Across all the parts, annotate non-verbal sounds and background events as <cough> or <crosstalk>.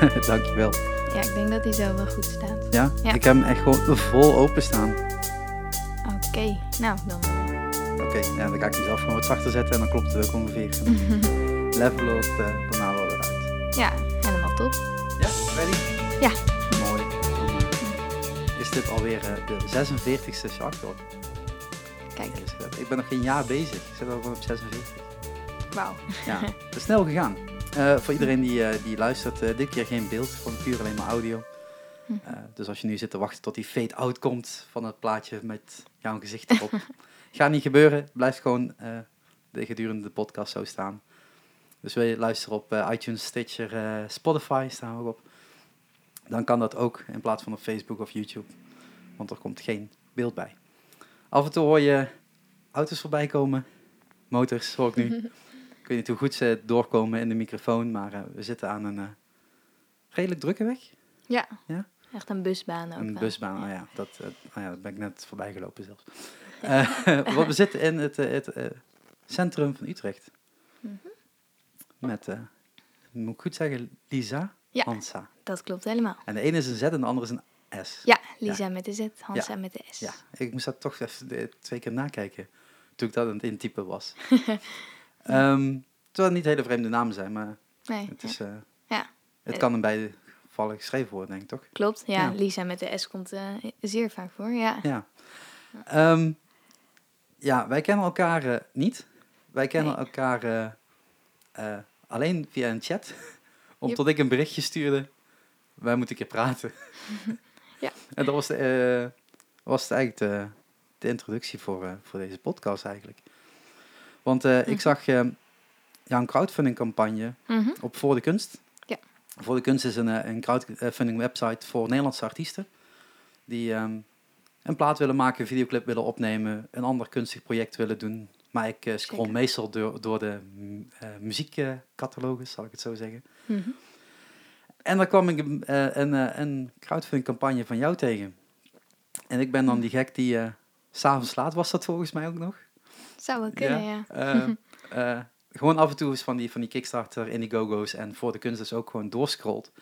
<laughs> Dankjewel. Ja, ik denk dat hij zo wel goed staat. Ja? Ja. Ik heb hem echt gewoon vol openstaan. Oké, nou dan. Oké, ja, dan ga ik hem zelf gewoon wat zachter zetten en dan klopt het ook ongeveer. <laughs> Level op, uh, daarna wel weer uit. ja, helemaal top. Ja, ready? Ja. Mooi. Is dit alweer uh, de 46ste Sharktalk? Kijk, Ik ben nog geen jaar bezig. Ik zit al gewoon op 46. wauw. Ja, is snel gegaan. <laughs> Uh, voor iedereen die, uh, die luistert, uh, dit keer geen beeld, gewoon puur alleen maar audio. Hm. dus als je nu zit te wachten tot die fade-out komt van het plaatje met jouw gezicht erop. <laughs> Gaat niet gebeuren, blijft gewoon de gedurende de podcast zo staan. Dus wil je luisteren op iTunes, Stitcher, Spotify staan we ook op. Dan kan dat ook in plaats van op Facebook of YouTube. Want er komt geen beeld bij. Af en toe hoor je auto's voorbij komen. Motors hoor ik nu. <laughs> ik weet niet hoe goed ze doorkomen in de microfoon, maar uh, we zitten aan een uh, redelijk drukke weg. Ja, ja? echt een busbaan ook. Een busbaan, oh ja, dat, oh ja, dat ben ik net voorbij gelopen zelfs. <laughs> Uh, we zitten in het, het centrum van Utrecht. Mm -hmm. Met, moet ik goed zeggen, Lisa ja, Hansa. dat klopt helemaal. En de ene is een Z en de andere is een S. Ja, Lisa ja. met de Z, Hansa met de S. Ja, ik moest dat toch even twee keer nakijken toen ik dat aan het intypen was. <laughs> um, terwijl het niet hele vreemde namen zijn, maar nee, het, is. Uh, ja. het kan in beide gevallen geschreven worden, denk ik toch? Klopt, ja. Lisa met de S komt uh, zeer vaak voor, ja. Ja, um, ja wij kennen elkaar uh, niet. Wij kennen nee. elkaar alleen via een chat. <laughs> Omdat yep. ik een berichtje stuurde, wij moeten een keer praten. <laughs> ja. En dat was, de, was het eigenlijk de, de introductie voor, voor deze podcast eigenlijk. Want uh, mm-hmm. ik zag uh, ja, een crowdfunding campagne mm-hmm. op Voor de Kunst. Ja. Voor de Kunst is een, een crowdfunding website voor Nederlandse artiesten. Die um, een plaat willen maken, een videoclip willen opnemen, een ander kunstig project willen doen. Maar ik scroll Zeker. meestal door, door de muziekcatalogus, zal ik het zo zeggen. Mm-hmm. En dan kwam ik een, een, een crowdfunding campagne van jou tegen. En ik ben dan die gek die... S'avonds laat was dat volgens mij ook nog. Zou wel kunnen, ja. ja. Uh, uh, <laughs> gewoon af en toe eens van die, van die Kickstarter, Indiegogo's en voor de kunst dus ook gewoon doorscrollt.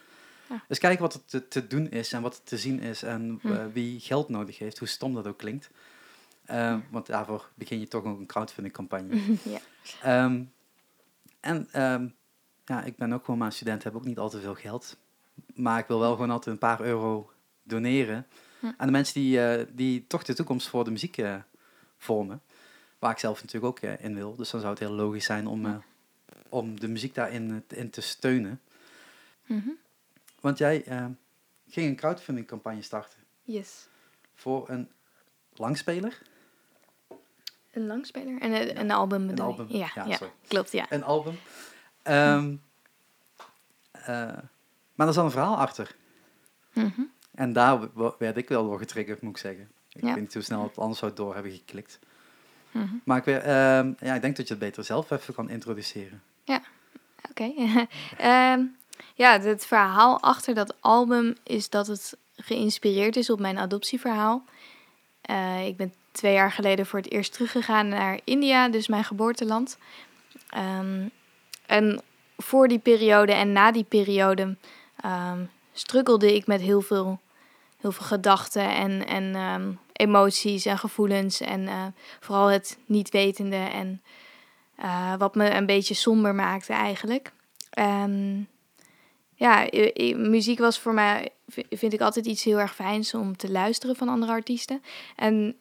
Ja. Dus kijken wat er te, te, doen is en wat er te zien is en hm. uh, wie geld nodig heeft, hoe stom dat ook klinkt. Uh, want daarvoor begin je toch ook een crowdfunding campagne. <laughs> ja. Um, en um, ja, ik ben ook gewoon maar een student, heb ook niet al te veel geld. Maar ik wil wel gewoon altijd een paar euro doneren Hm. aan de mensen die, uh, die toch de toekomst voor de muziek vormen. Waar ik zelf natuurlijk ook uh, in wil. Dus dan zou het heel logisch zijn om, om de muziek daarin in te steunen. Mm-hmm. Want jij ging een crowdfunding campagne starten. Yes. Voor een langspeler. Een langspeler? En een, een album Een bedoel album. je? Ja, ja, ja, sorry. klopt, ja. Een album. Um, maar er zat een verhaal achter. Mm-hmm. En daar werd ik wel door getriggerd, moet ik zeggen. Ik weet niet hoe snel het anders zou door hebben geklikt. Mhm. Maar ik, weer, ehm, ja, ik denk dat je het beter zelf even kan introduceren. Oké. <laughs> Ehm, ja, het verhaal achter dat album is dat het geïnspireerd is op mijn adoptieverhaal. Eh, ik ben twee jaar geleden voor het eerst teruggegaan naar India, dus mijn geboorteland. Ehm, en voor die periode en na die periode ehm, struggelde ik met heel veel, heel veel gedachten en, en ehm, emoties en gevoelens. En eh, vooral het niet wetende en eh, wat me een beetje somber maakte eigenlijk. Ehm, ja, muziek was voor mij, vind ik altijd iets heel erg fijns om te luisteren van andere artiesten. En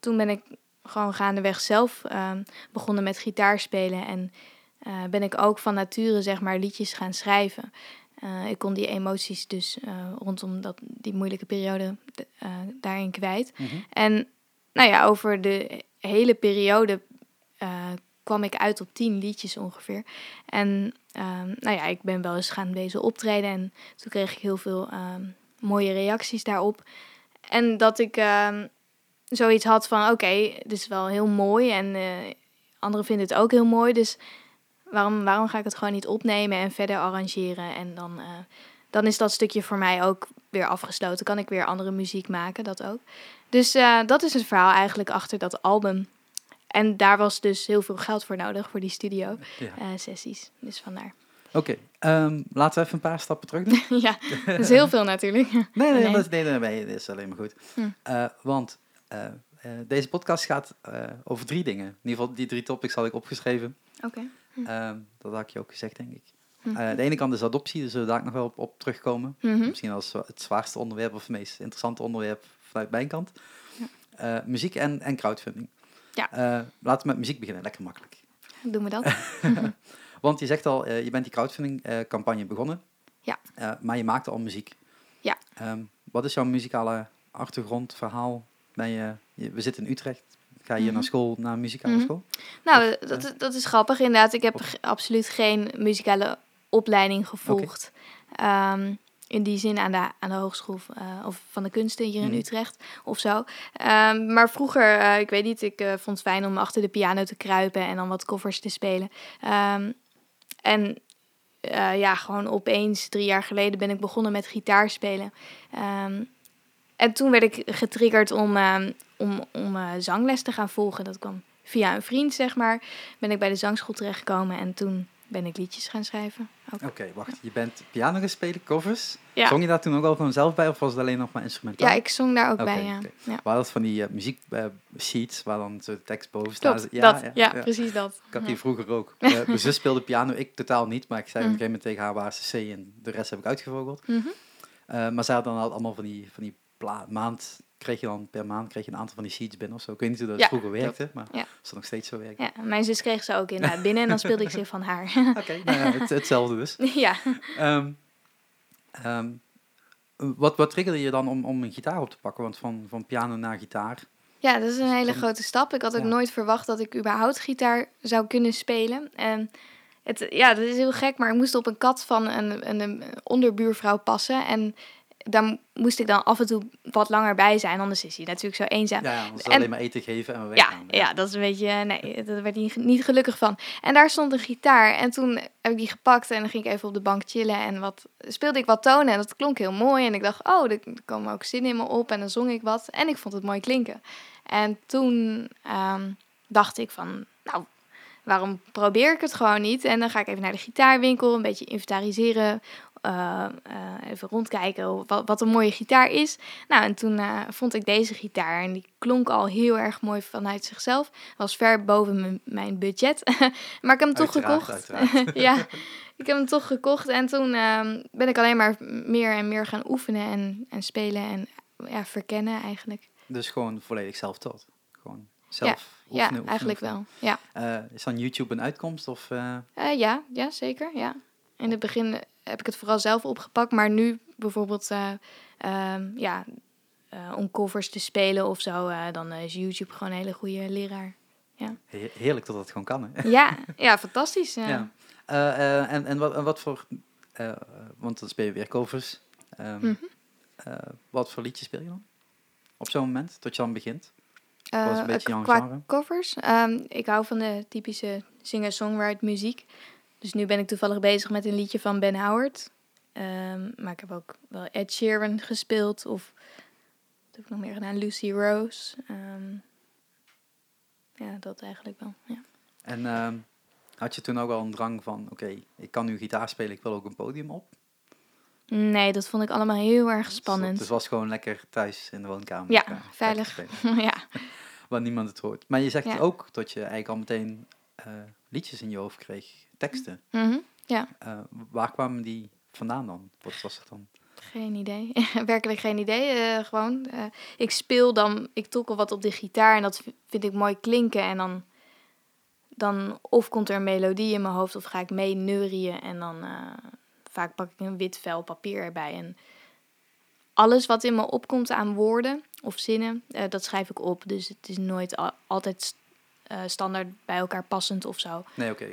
toen ben ik gewoon gaandeweg zelf ehm, begonnen met gitaarspelen. En eh, ben ik ook van nature, zeg maar, liedjes gaan schrijven. Eh, ik kon die emoties dus eh, rondom dat, die moeilijke periode eh, daarin kwijt. En nou ja, over de hele periode kwam ik uit op tien liedjes ongeveer. En ehm, nou ja, ik ben wel eens gaan deze optreden en toen kreeg ik heel veel ehm, mooie reacties daarop. En dat ik ehm, zoiets had van, oké, dit is wel heel mooi en anderen vinden het ook heel mooi, dus waarom, waarom ga ik het gewoon niet opnemen en verder arrangeren? En dan, eh, dan is dat stukje voor mij ook weer afgesloten. Kan ik weer andere muziek maken, dat ook. Dus eh, dat is het verhaal eigenlijk achter dat album. En daar was dus heel veel geld voor nodig, voor die studio Ja. eh, sessies. Dus vandaar. Oké, ehm, laten we even een paar stappen terug doen. <laughs> ja, dat is heel veel natuurlijk. Nee, nee. Dat, nee, nee, nee, dat is alleen maar goed. Hm. Want deze podcast gaat over drie dingen. In ieder geval, die drie topics had ik opgeschreven. Oké. Ehm, dat had ik je ook gezegd, denk ik. Hm. Eh, de ene kant is adoptie, dus daar zullen we daar nog wel op, op terugkomen. Mhm. Misschien als het zwaarste onderwerp of het meest interessante onderwerp vanuit mijn kant. Eh, muziek en, en crowdfunding. Ja. Eh, laten we met muziek beginnen, lekker makkelijk. Doen we dat? <laughs> <laughs> Want je zegt al, je bent die crowdfunding eh, campagne begonnen. Ja. Maar je maakte al muziek. Ja. Ehm, wat is jouw muzikale achtergrond, verhaal? Ben je, je- we zitten in Utrecht. Ga je Mhm. naar school, naar muzikale Mhm. school? Nou, Of, dat, is- dat is grappig inderdaad. Ik heb Of- absoluut geen muzikale opleiding gevolgd. Ehm, in die zin aan de, aan de hogeschool eh, of van de kunsten hier in Mhm. Utrecht of zo. Ehm, maar vroeger, eh, ik weet niet, ik eh, vond het fijn om achter de piano te kruipen en dan wat covers te spelen. Ehm, en eh, ja, gewoon opeens, drie jaar geleden, ben ik begonnen met gitaar spelen. En toen werd ik getriggerd om, ehm, om, om eh, zangles te gaan volgen. Dat kwam via een vriend, zeg maar. Ben ik bij de zangschool terechtgekomen en toen ben ik liedjes gaan schrijven. Oké, wacht. Je bent piano gaan spelen, covers. Ja. Zong je daar toen ook al gewoon zelf bij of was het alleen nog maar instrumentaal? Ja, ik zong daar ook bij, ja. oké. ja. We hadden van die eh, muziek eh, sheets waar dan zo de tekst boven staat. Dat. Ja, precies dat. Ik had Ja. die vroeger ook. <laughs> Mijn zus speelde piano, ik totaal niet. Maar ik zei op een Mm. gegeven moment tegen haar waar de C en de rest heb ik uitgevogeld. Mhm. Maar zij had dan al- allemaal van die, van die maand, kreeg je dan per maand kreeg je een aantal van die sheets binnen of zo. Ik weet niet hoe dat Ja, vroeger werkte, maar Ja. als dat nog steeds zo werkt. Ja, mijn zus kreeg ze ook inderdaad binnen en dan speelde ik ze van haar. <laughs> Oké, nou ja, het, hetzelfde dus. <laughs> ja. Ehm, ehm, wat, wat triggerde je dan om, om een gitaar op te pakken? Want van, van piano naar gitaar. ja, dat is een hele grote stap. Ik had ook Ja. nooit verwacht dat ik überhaupt gitaar zou kunnen spelen. En het, ja, dat is heel gek, maar ik moest op een kat van een, een, een onderbuurvrouw passen. En daar moest ik dan af en toe wat langer bij zijn, anders is hij natuurlijk zo eenzaam. Ja, En- alleen maar eten geven en we Ja, ja, dat is een beetje. Nee, daar werd hij niet gelukkig van. En daar stond een gitaar. En toen heb ik die gepakt en dan ging ik even op de bank chillen. En wat speelde ik wat tonen. En dat klonk heel mooi. En ik dacht, oh, er komen ook zin in me op. En dan zong ik wat. En ik vond het mooi klinken. En toen ehm, dacht ik van, nou, waarom probeer ik het gewoon niet? En dan ga ik even naar de gitaarwinkel, een beetje inventariseren. Eh, eh, even rondkijken wat, wat een mooie gitaar is. Nou, en toen eh, vond ik deze gitaar en die klonk al heel erg mooi vanuit zichzelf. Was ver boven mijn- budget, <laughs> maar ik heb hem toch Uiteraard, gekocht. uiteraard. <laughs> ja, ik heb hem toch gekocht en toen ehm, ben ik alleen maar meer en meer gaan oefenen en, en spelen en ja, verkennen eigenlijk. Dus gewoon volledig zelf-taught. Gewoon zelf oefenen, ja, oefenen, eigenlijk oefenen. wel. Ja. Eh, is dan YouTube een uitkomst? Of, ja, ja, zeker. Ja. In het begin heb ik het vooral zelf opgepakt, maar nu bijvoorbeeld eh, ehm, ja, eh, om covers te spelen of zo, eh, dan is YouTube gewoon een hele goede leraar. he- heerlijk dat dat gewoon kan, hè? Ja, ja fantastisch. <laughs> Ja. Ja. En, en, wat, en wat voor... want dan speel je weer covers. Eh, wat voor liedjes speel je dan? Op zo'n moment, tot je dan begint? Is een beetje jouw qua genre? covers, ehm, ik hou van de typische singer-songwrite muziek. Dus nu ben ik toevallig bezig met een liedje van Ben Howard. Ehm, maar ik heb ook wel Ed Sheeran gespeeld of wat heb ik nog meer gedaan? Lucy Rose. Ehm, ja, dat eigenlijk wel. Ja. En ehm, had je toen ook al een drang van... Oké, ik kan nu gitaar spelen, ik wil ook een podium op? Nee, dat vond ik allemaal heel erg Dus spannend. het was gewoon lekker thuis in de woonkamer. Ja, veilig. <laughs> ja. waar niemand het hoort. Maar je zegt Ja. ook dat je eigenlijk al meteen liedjes in je hoofd kreeg. Teksten. Mhm. Eh, waar kwamen die vandaan dan? Wat was het dan? Geen idee. <laughs> Werkelijk geen idee. eh, gewoon. eh, ik speel dan, ik tokkel wat op de gitaar en dat vind ik mooi klinken. En dan, dan of komt er een melodie in mijn hoofd of ga ik mee neurieën. En dan eh, vaak pak ik een wit vel papier erbij. En alles wat in me opkomt aan woorden of zinnen, eh, dat schrijf ik op. Dus het is nooit al- altijd eh, standaard bij elkaar passend of zo. Nee, oké.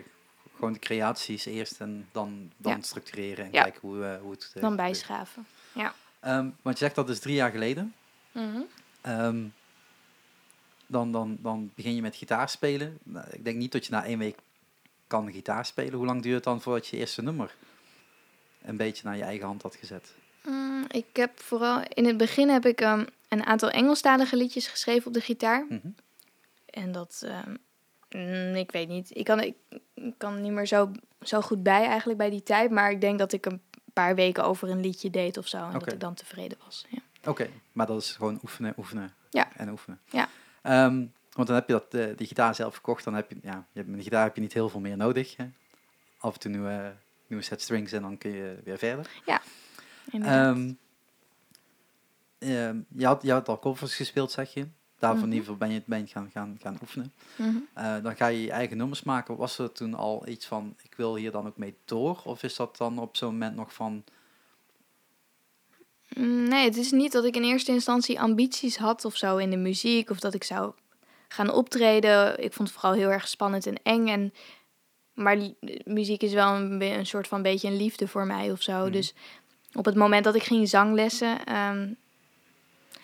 Gewoon de creaties eerst en dan, dan Ja. structureren en Ja. kijken hoe, eh, hoe het... eh, Dan gebeurt. bijschaven. Ja. Ehm, want je zegt dat is drie jaar geleden. Mhm. Ehm, dan, dan, dan begin je met gitaar spelen. Nou, ik denk niet dat je na één week kan gitaar spelen. Hoe lang duurt het dan voordat je eerste nummer een beetje naar je eigen hand had gezet? Mm, ik heb vooral in het begin heb ik ehm, een aantal Engelstalige liedjes geschreven op de gitaar. Mhm. En dat, ehm, ik weet niet, ik kan, ik, ik kan niet meer zo zo goed bij eigenlijk bij die tijd. Maar ik denk dat ik een paar weken over een liedje deed of zo. En dat ik dan tevreden was. Ja. Oké, maar dat is gewoon oefenen, oefenen Ja. en oefenen. Ja. Ehm, want dan heb je dat, eh, die gitaar zelf verkocht, dan heb je, ja, je hebt, met de gitaar heb je niet heel veel meer nodig. Hè? Af en toe nieuwe, nieuwe set strings en dan kun je weer verder. Ehm, ehm, je, had, je had al covers gespeeld, zeg je. Daarvan in Mhm. ieder geval ben je, je gaan, gaan, gaan oefenen. Mhm. Eh, dan ga je je eigen nummers maken. Was er toen al iets van, ik wil hier dan ook mee door? Of is dat dan op zo'n moment nog van, Mm, Nee, het is niet dat ik in eerste instantie ambities had of zo in de muziek. Of dat ik zou gaan optreden. Ik vond het vooral heel erg spannend en eng. En, maar muziek is wel een, een soort van beetje een liefde voor mij of zo. Mhm. Dus op het moment dat ik ging zanglessen, ehm,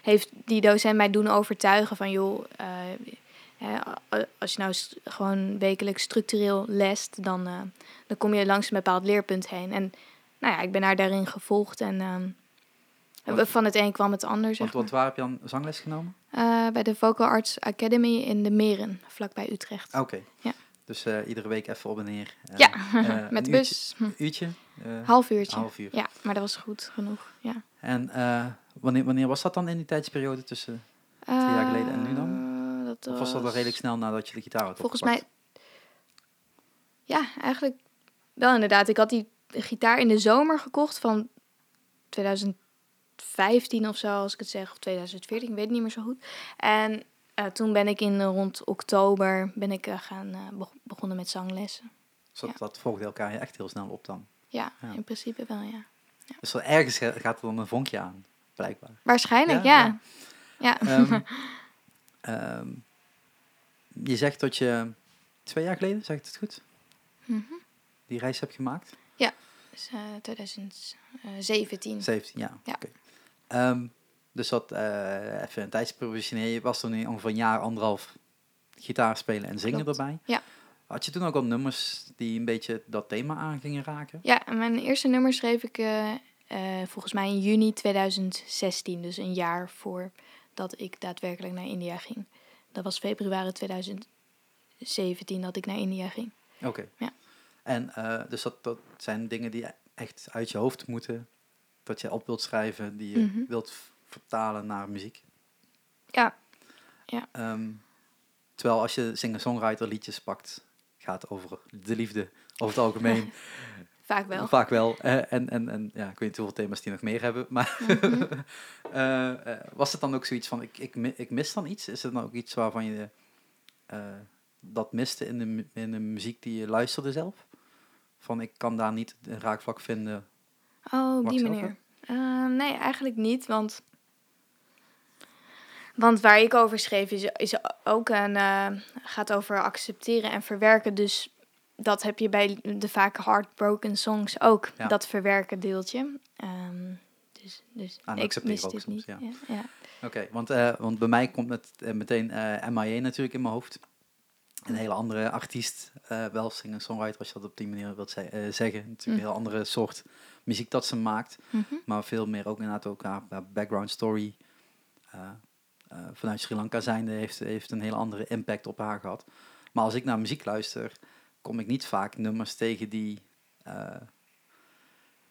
heeft die docent mij doen overtuigen van joh, eh, als je nou gewoon wekelijks structureel lest, dan, eh, dan kom je langs een bepaald leerpunt heen. En nou ja, ik ben haar daarin gevolgd en ehm, van het een kwam het ander, zeg want, waar heb je dan zangles genomen? Eh, bij de Vocal Arts Academy in de Meren, vlakbij Utrecht. Oké. Ja. Dus iedere week even op en neer. Ja, <laughs> met de bus. Uurtje, uurtje eh, Half uurtje. half uur. Ja, maar dat was goed genoeg. Ja. En eh, wanneer, wanneer was dat dan in die tijdsperiode tussen... jaar geleden en nu dan? Eh, Dat Of was dat al redelijk snel nadat je de gitaar had Volgens opgepakt? mij. Ja, eigenlijk wel inderdaad. Ik had die gitaar in de zomer gekocht van 2015 of zo, als ik het zeg, of 2014, ik weet het niet meer zo goed. En toen ben ik in rond oktober ben ik gaan beg- begonnen met zanglessen. Dus dat, ja. dat volgde elkaar echt heel snel op dan. Ja, Ja. in principe wel, ja. Dus er ergens ga- gaat er dan een vonkje aan, blijkbaar. Waarschijnlijk, Ja, ja. Ja. Ehm, <laughs> ehm, je zegt dat je twee jaar geleden, zeg ik het goed, Mhm. die reis hebt gemaakt? Dus, eh, 2017. 17, ja. Ja. Ehm, dus dat, eh, even een tijdsprovisioneel, je was er nu ongeveer een jaar, anderhalf gitaar spelen en zingen Klopt. erbij. Ja. Had je toen ook al nummers die een beetje dat thema aan gingen raken? Ja, en mijn eerste nummer schreef ik eh, eh, volgens mij in juni 2016. Dus een jaar voordat ik daadwerkelijk naar India ging. Dat was februari 2017 dat ik naar India ging. Oké. Ja. En eh, dus dat, dat zijn dingen die echt uit je hoofd moeten, dat je op wilt schrijven, die je Mhm. wilt vertalen naar muziek. Ja, Ehm, terwijl als je singer-songwriter liedjes pakt, gaat over de liefde over het algemeen. <laughs> vaak wel. Vaak wel. En, en, en ja, ik weet niet hoeveel thema's die nog meer hebben. Maar Mhm. <laughs> eh, eh, was het dan ook zoiets van, ik, ik, ik mis dan iets? Is het dan ook iets waarvan je eh, dat miste in de, in de muziek die je luisterde zelf? Van, ik kan daar niet een raakvlak vinden. Oh, op die manier. Nee, eigenlijk niet, want... Want waar ik over schreef is, is ook een... eh, gaat over accepteren en verwerken. Dus dat heb je bij de vaak heartbroken songs ook. Ja. Dat verwerken deeltje. Ehm, dus dus Aan ik mis ook dit soms, niet. ja. Ja, ja. Oké, want, eh, want bij mij komt met, eh, meteen eh MIA natuurlijk in mijn hoofd. Een hele andere artiest, wel singer-songwriter als je dat op die manier wilt ze- zeggen. Natuurlijk Mm. een heel andere soort muziek dat ze maakt. Mhm. Maar veel meer ook inderdaad ook haar, haar background story. Eh, vanuit Sri Lanka zijnde heeft, heeft een hele andere impact op haar gehad. Maar als ik naar muziek luister, kom ik niet vaak nummers tegen die... eh,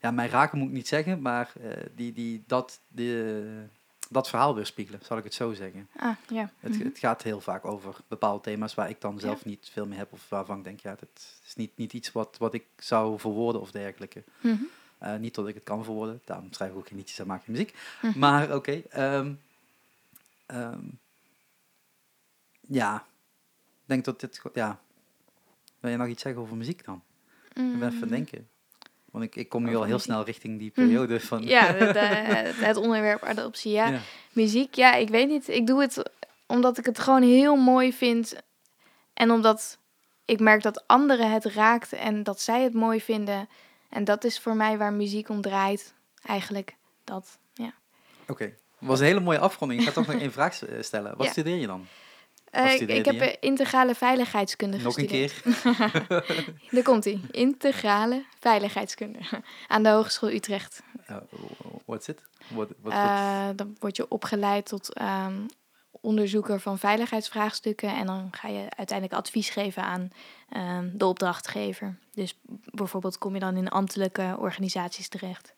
ja, mij raken moet ik niet zeggen, maar eh, die, die dat, die, dat verhaal weerspiegelen, zal ik het zo zeggen. Ah, ja. Het, Mhm. het gaat heel vaak over bepaalde thema's waar ik dan zelf niet veel mee heb. Of waarvan ik denk, ja, dat is niet, niet iets wat, wat ik zou verwoorden of dergelijke. Mhm. Niet dat ik het kan verwoorden, daarom schrijf ik ook geen liedjes en maak geen muziek. Mhm. Maar oké, ehm, ehm, ja, ik denk dat dit, ja, wil je nog iets zeggen over muziek dan? Ik ben even Mm. denken. Want ik, ik kom nu al heel muziek. snel richting die periode van... Ja, <laughs> het, het onderwerp adoptie, ja. ja. Muziek, ja, ik weet niet. Ik doe het omdat ik het gewoon heel mooi vind. En omdat ik merk dat anderen het raakt en dat zij het mooi vinden. En dat is voor mij waar muziek om draait, eigenlijk. Dat, ja. Oké, was een hele mooie afronding. Ik ga toch nog één vraag eh, stellen. Wat Ja. studeer je dan? Eh, ik, heb je? eh, integrale veiligheidskunde Nog een gestudeerd. keer? <laughs> Daar komt ie. Integrale veiligheidskunde. Aan de Hogeschool Utrecht. Uh, what's it? What, what, what- dan word je opgeleid tot ehm, onderzoeker van veiligheidsvraagstukken. En dan ga je uiteindelijk advies geven aan ehm, de opdrachtgever. Dus bijvoorbeeld kom je dan in ambtelijke organisaties terecht.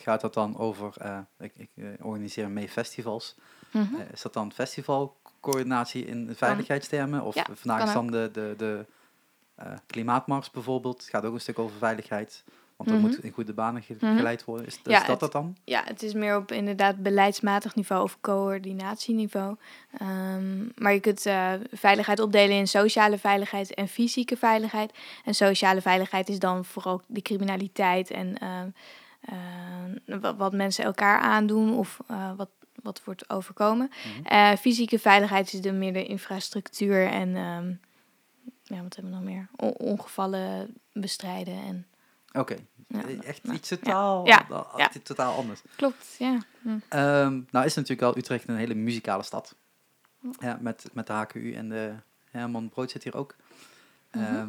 Gaat dat dan over, eh, ik, ik eh, organiseer mee festivals. Mhm. Eh, is dat dan festivalcoördinatie in veiligheidstermen? Of Ja, vandaag is dan de, de, de klimaatmars bijvoorbeeld. Het gaat ook een stuk over veiligheid. Want dat Mhm. moet in goede banen Mhm. geleid worden. Is, dat het- dat dan? Ja, het is meer op inderdaad beleidsmatig niveau of coördinatieniveau. Ehm, maar je kunt veiligheid opdelen in sociale veiligheid en fysieke veiligheid. En sociale veiligheid is dan vooral de criminaliteit en ehm, wat, wat mensen elkaar aandoen of eh, wat, wat wordt overkomen. Mhm. Eh, fysieke veiligheid is dan meer de infrastructuur en ehm, ja, wat hebben we nog meer? O- ongevallen bestrijden. En, Oké, ja, Eh, echt nou, iets totaal, Ja, ja. totaal anders. Klopt, ja. Hm. Ehm, nou is natuurlijk wel Utrecht een hele muzikale stad. Ja, met, met de HKU en de Herman Brood zit hier ook. Mhm. Ehm,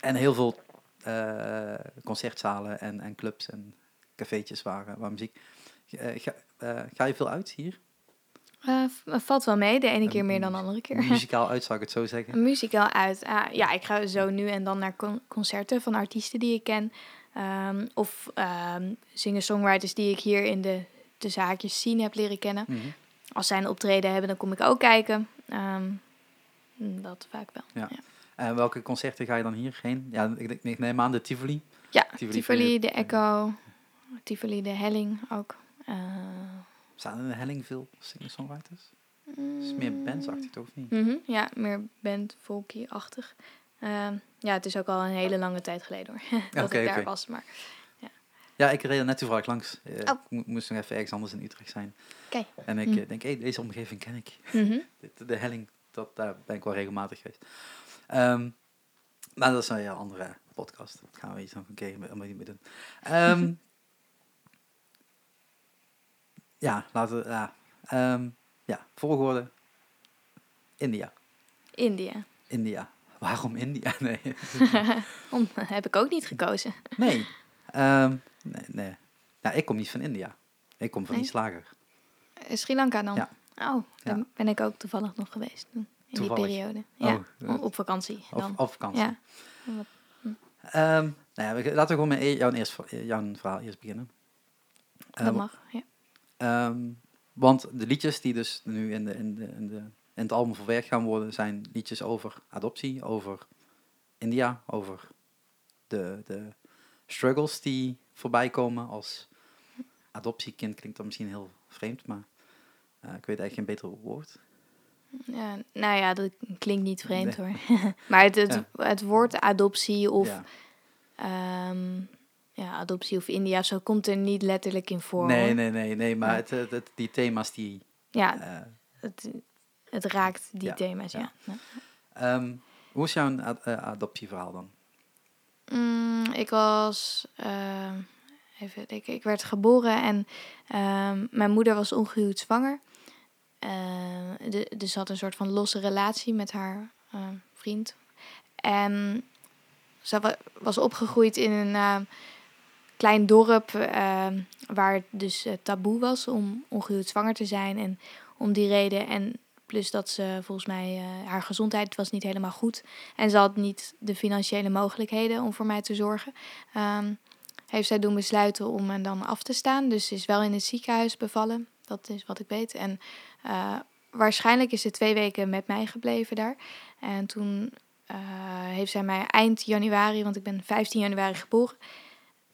en heel veel eh, concertzalen en, en clubs en cafeetjes waar, eh, waar muziek. Eh, ga, eh, ga je veel uit hier? Eh, v- valt wel mee, de ene keer meer dan de andere keer. Muzikaal <laughs> uit, zou ik het zo zeggen. Muzikaal uit. Ah, ja, ik ga zo nu en dan naar con- concerten van artiesten die ik ken. Ehm, of ehm singer-songwriters die ik hier in de, de zaakjes zien heb leren kennen. Mhm. Als zij een optreden hebben, dan kom ik ook kijken. Ehm, dat vaak wel. Ja. En welke concerten ga je dan hier heen? Ja, ik, ik neem aan de Tivoli. Ja, Tivoli Tivoli, de Echo, Tivoli, de Helling ook. Staan er in Helling veel singer-songwriters? is meer bandsachtig toch of niet? mhm, ja, meer band, folky-achtig. Ehm, ja, het is ook al een hele lange tijd geleden hoor, <laughs> dat ik daar was. Maar Ja, ik reed er net toevallig langs. Eh, Oh. Ik mo- moest nog even ergens anders in Utrecht zijn. Oké. En ik Hm. eh, denk, hé, deze omgeving ken ik. mhm. <laughs> De, de helling, dat, daar ben ik wel regelmatig geweest. Ehm, maar dat is een heel andere podcast. Dat gaan we iets nog een keer mee, mee doen. Ehm, <laughs> ja, laten we... Ja, Ehm, ja, volgorde. India. India. India. Waarom India? <laughs> Nee. <laughs> Om, heb ik ook niet gekozen. nee. Ehm, nee, nee. Nou, ik kom niet van India. Ik kom van Nee? slager. Eh, Sri Lanka dan? Ja. Oh, daar Ja. ben ik ook toevallig nog geweest toen. In Toevallig? die periode. Ja, Oh, o- op vakantie dan. of vakantie. Ja. Ehm, nou ja, laten we gewoon met e- jouw, eerst, jouw verhaal eerst beginnen. dat mag. Ja. Ehm, want de liedjes die dus nu in, de, in, de, in, de, in het album verwerkt gaan worden, zijn liedjes over adoptie, over India, over de, de struggles die voorbij komen als adoptiekind. Klinkt dan misschien heel vreemd, maar eh, ik weet eigenlijk geen beter woord. ja. Nou ja, dat klinkt niet vreemd Nee. hoor. <laughs> maar het, het, Ja. het woord adoptie of ja. ehm, ja, adoptie of India, zo komt er niet letterlijk in voor. Nee, nee, nee, nee, maar het, het, die thema's die... Ja, eh, het, het raakt die Ja, thema's, ja. ehm, hoe is jouw ad- eh, adoptieverhaal dan? Mm, ik was, ehm, even denken, ik werd geboren en ehm, mijn moeder was ongehuwd zwanger. De, dus had een soort van losse relatie met haar vriend. En ze wa- was opgegroeid in een klein dorp ehm, waar het dus eh, taboe was om ongehuwd zwanger te zijn. En om die reden en plus dat ze volgens mij, eh, haar gezondheid was niet helemaal goed. En ze had niet de financiële mogelijkheden om voor mij te zorgen. Ehm, heeft zij doen besluiten om me dan af te staan. Dus ze is wel in het ziekenhuis bevallen. Dat is wat ik weet. En eh, waarschijnlijk is ze twee weken met mij gebleven daar. En toen heeft zij mij eind januari, want ik ben 15 januari geboren.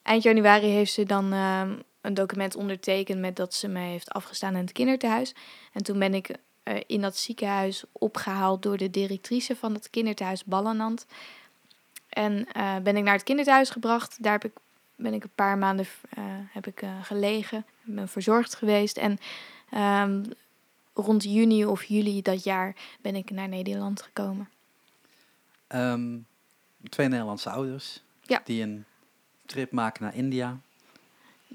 Eind januari heeft ze dan ehm, een document ondertekend met dat ze mij heeft afgestaan in het kinderthuis. En toen ben ik eh, in dat ziekenhuis opgehaald door de directrice van het kinderthuis Ballenand. En eh, ben ik naar het kinderthuis gebracht. Daar heb ik, ben ik een paar maanden eh, heb ik, gelegen. Ben verzorgd geweest. En ehm, rond juni of juli dat jaar ben ik naar Nederland gekomen. Ehm, twee Nederlandse ouders Ja. die een trip maken naar India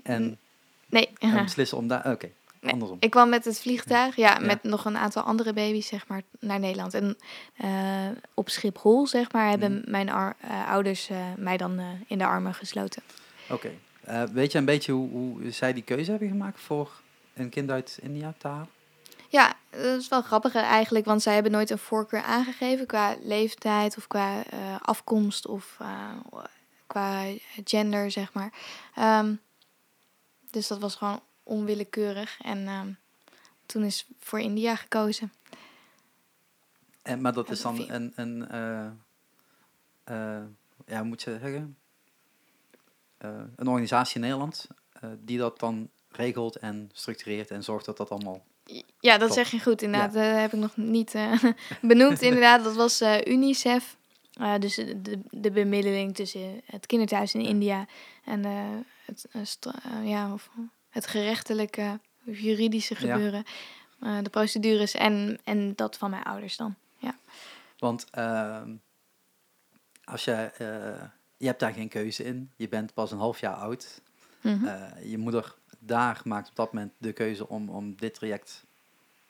en, Nee, en beslissen om daar... Oké, Nee, andersom. ik kwam met het vliegtuig, ja, Ja. met nog een aantal andere baby's, zeg maar, naar Nederland. En eh, op Schiphol, zeg maar, hebben Mhm. mijn ar- eh, ouders eh, mij dan in de armen gesloten. Oké. Weet je een beetje hoe, hoe zij die keuze hebben gemaakt voor een kind uit India te halen? Ja, dat is wel grappig eigenlijk, want zij hebben nooit een voorkeur aangegeven qua leeftijd of qua afkomst of qua gender, zeg maar. Ehm, dus dat was gewoon onwillekeurig en ehm, toen is voor India gekozen. En, maar dat is dan een, een eh, eh, ja, hoe moet je zeggen? Eh, een organisatie in Nederland eh, die dat dan regelt en structureert en zorgt dat dat allemaal... Ja, dat Top. zeg je goed inderdaad. Dat heb ik nog niet eh, <laughs> benoemd inderdaad. Dat was eh, UNICEF. Eh, dus de, de, de bemiddeling tussen het kinderthuis in Ja. India en eh, het, eh, ja, of het gerechtelijke, of juridische Ja. gebeuren. De procedures en, en dat van mijn ouders dan. Want ehm, als je, je hebt daar geen keuze in, je bent pas een half jaar oud. Mhm. Je moeder daar maakt op dat moment de keuze om, om dit traject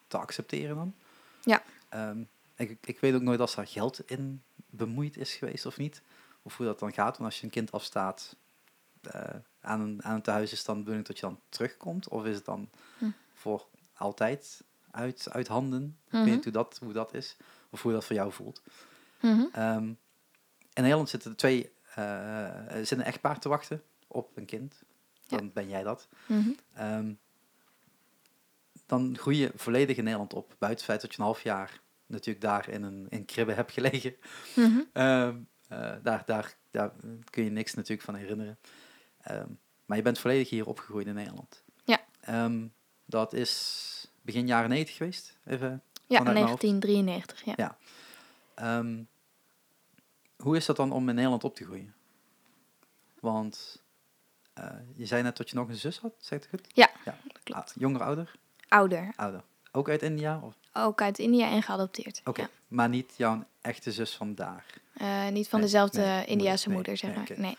te accepteren dan. Ja. Ehm, ik, ik weet ook nooit als daar geld in bemoeid is geweest of niet. Of hoe dat dan gaat. Want als je een kind afstaat eh, aan, een, aan een tehuis, is het dan de bedoeling dat je dan terugkomt? Of is het dan Hm. voor altijd uit, uit handen? Ik Mhm. weet niet hoe dat, hoe dat is. Of hoe dat voor jou voelt. Mhm. Ehm, in Nederland zitten twee, eh zit een echtpaar te wachten op een kind. Dan ben jij dat. Mhm. Ehm, dan groei je volledig in Nederland op. Buiten het feit dat je een half jaar natuurlijk daar in een in kribbe hebt gelegen. Mhm. <laughs> Ehm, eh, daar, daar, daar kun je niks natuurlijk van herinneren. Ehm, maar je bent volledig hier opgegroeid in Nederland. Ja. Ehm, dat is begin jaren 90 geweest. Even. Ja, Vanuit mijn hoofd. 1993. Ja. Ja. Hoe is dat dan om in Nederland op te groeien? Want eh, je zei net dat je nog een zus had, zeg ik het goed? Ja, ja. klopt. Ah, jonger, ouder? Ouder. Ouder. Ook uit India? Of? Ook uit India en geadopteerd. Oké, Ja. maar niet jouw echte zus vandaar. Eh, niet van Nee, dezelfde nee, Indiase moeder, zeg maar. Nee.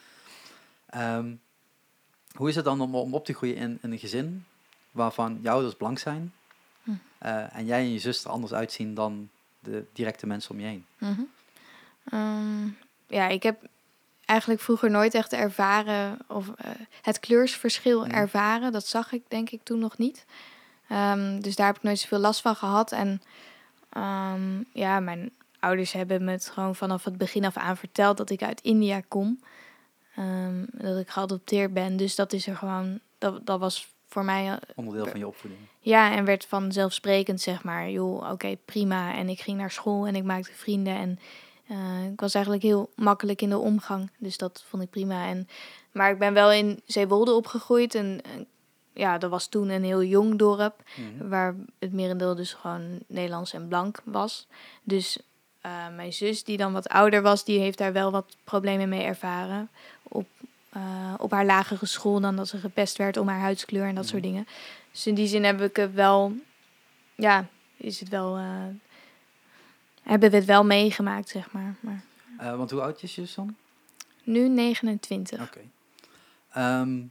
Ehm, hoe is het dan om, om op te groeien in, in een gezin waarvan jouw ouders blank zijn Hm. eh, en jij en je zus er anders uitzien dan de directe mensen om je heen? Mhm. Ehm, ja, ik heb eigenlijk vroeger nooit echt ervaren of eh, het kleursverschil Mhm. ervaren. Dat zag ik denk ik toen nog niet. Ehm, dus daar heb ik nooit zoveel last van gehad. En ehm, ja, mijn ouders hebben me het gewoon vanaf het begin af aan verteld dat ik uit India kom. Ehm, dat ik geadopteerd ben. Dus dat is er gewoon. Dat, dat was voor mij eh, Onderdeel van je opvoeding. ja, en werd vanzelfsprekend, zeg maar, joh, oké, prima. En ik ging naar school en ik maakte vrienden. En eh, ik was eigenlijk heel makkelijk in de omgang. Dus dat vond ik prima. En, maar ik ben wel in Zeewolde opgegroeid. En eh, ja, dat was toen een heel jong dorp. Mhm. Waar het merendeel dus gewoon Nederlands en blank was. Dus eh, mijn zus, die dan wat ouder was, die heeft daar wel wat problemen mee ervaren. Op, eh, op haar lagere school dan dat ze gepest werd om haar huidskleur en dat soort Mhm. dingen. Dus in die zin heb ik het wel, ja, is het wel, eh, hebben we het wel meegemaakt, zeg maar. maar want hoe oud is je zus dan? nu 29. Oké. Ehm,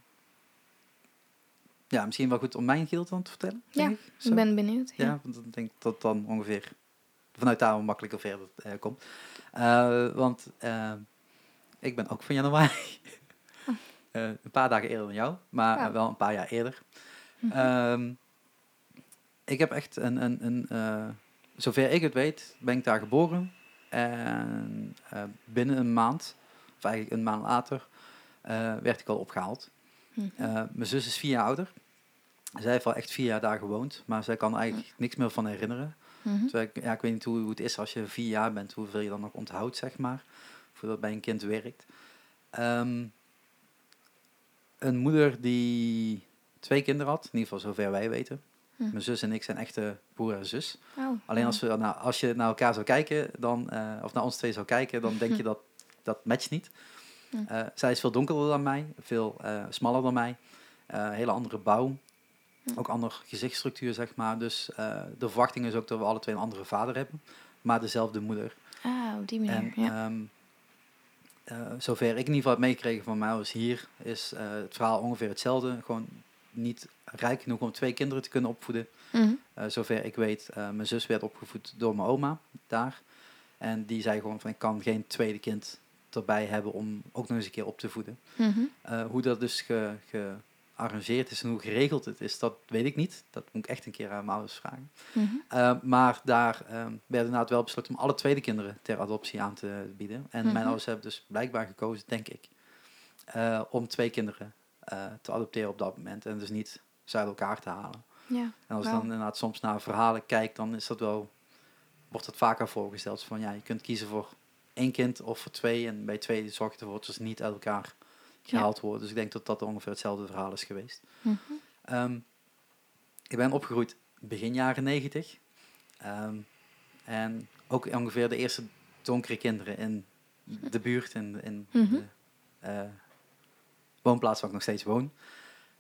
ja, misschien wel goed om mijn guild dan te vertellen. denk ik. Zo. Ik ben benieuwd. Ja. Ja, want ik denk dat het dan ongeveer vanuit daar makkelijker verder eh, komt. Eh, want eh, ik ben ook van januari. <laughs> Eh, een paar dagen eerder dan jou, maar Oh. Wel een paar jaar eerder. Mhm. Ehm, ik heb echt een, een, een zover ik het weet, ben ik daar geboren. En binnen een maand, of eigenlijk een maand later, werd ik al opgehaald. Mhm. Eh, mijn zus is vier jaar ouder. Zij heeft al echt vier jaar daar gewoond, maar zij kan eigenlijk niks meer van herinneren. Mhm. Terwijl ik, ja, ik weet niet hoe, hoe het is als je vier jaar bent, hoeveel je dan nog onthoudt, zeg maar. Of hoe dat bij een kind werkt. Ehm, een moeder die twee kinderen had, in ieder geval zover wij weten. Hm. Mijn zus en ik zijn echte broer en zus. Oh, Alleen als, we, nou, als je naar elkaar zou kijken, dan, eh, of naar ons twee zou kijken, dan denk je dat dat matcht niet. Hm. Eh, zij is veel donkerder dan mij, veel eh, smaller dan mij. Eh, hele andere bouw. Hm. Ook andere gezichtsstructuur, zeg maar. Dus de verwachting is ook dat we alle twee een andere vader hebben. Maar dezelfde moeder. Ah, op die manier, En ja. ehm, eh, zover ik in ieder geval heb meegekregen van mij was hier, is het verhaal ongeveer hetzelfde. Gewoon niet rijk genoeg om twee kinderen te kunnen opvoeden. Mhm. Zover ik weet, mijn zus werd opgevoed door mijn oma daar. En die zei gewoon van ik kan geen tweede kind erbij hebben om ook nog eens een keer op te voeden. Mhm. Eh, hoe dat dus ge, gearrangeerd is en hoe geregeld het is, dat weet ik niet. Dat moet ik echt een keer aan mijn ouders vragen. Mhm. Uh, maar daar um, werd inderdaad wel besloten om alle tweede kinderen ter adoptie aan te bieden. En Mhm. mijn ouders hebben dus blijkbaar gekozen, denk ik, uh, om twee kinderen uh, te adopteren op dat moment. En dus niet ze uit elkaar te halen. Ja, En als ik dan inderdaad soms naar verhalen kijk, dan is dat wel, wordt dat vaker voorgesteld. Van ja, je kunt kiezen voor één kind of voor twee. En bij twee zorg je ervoor dat ze niet uit elkaar gehaald worden. Dus ik denk dat dat ongeveer hetzelfde verhaal is geweest. Mhm. Um, ik ben opgegroeid begin jaren negentig. Um, en ook ongeveer de eerste donkere kinderen in de <laughs> buurt, in, in Mhm. de uh, woonplaats waar ik nog steeds woon.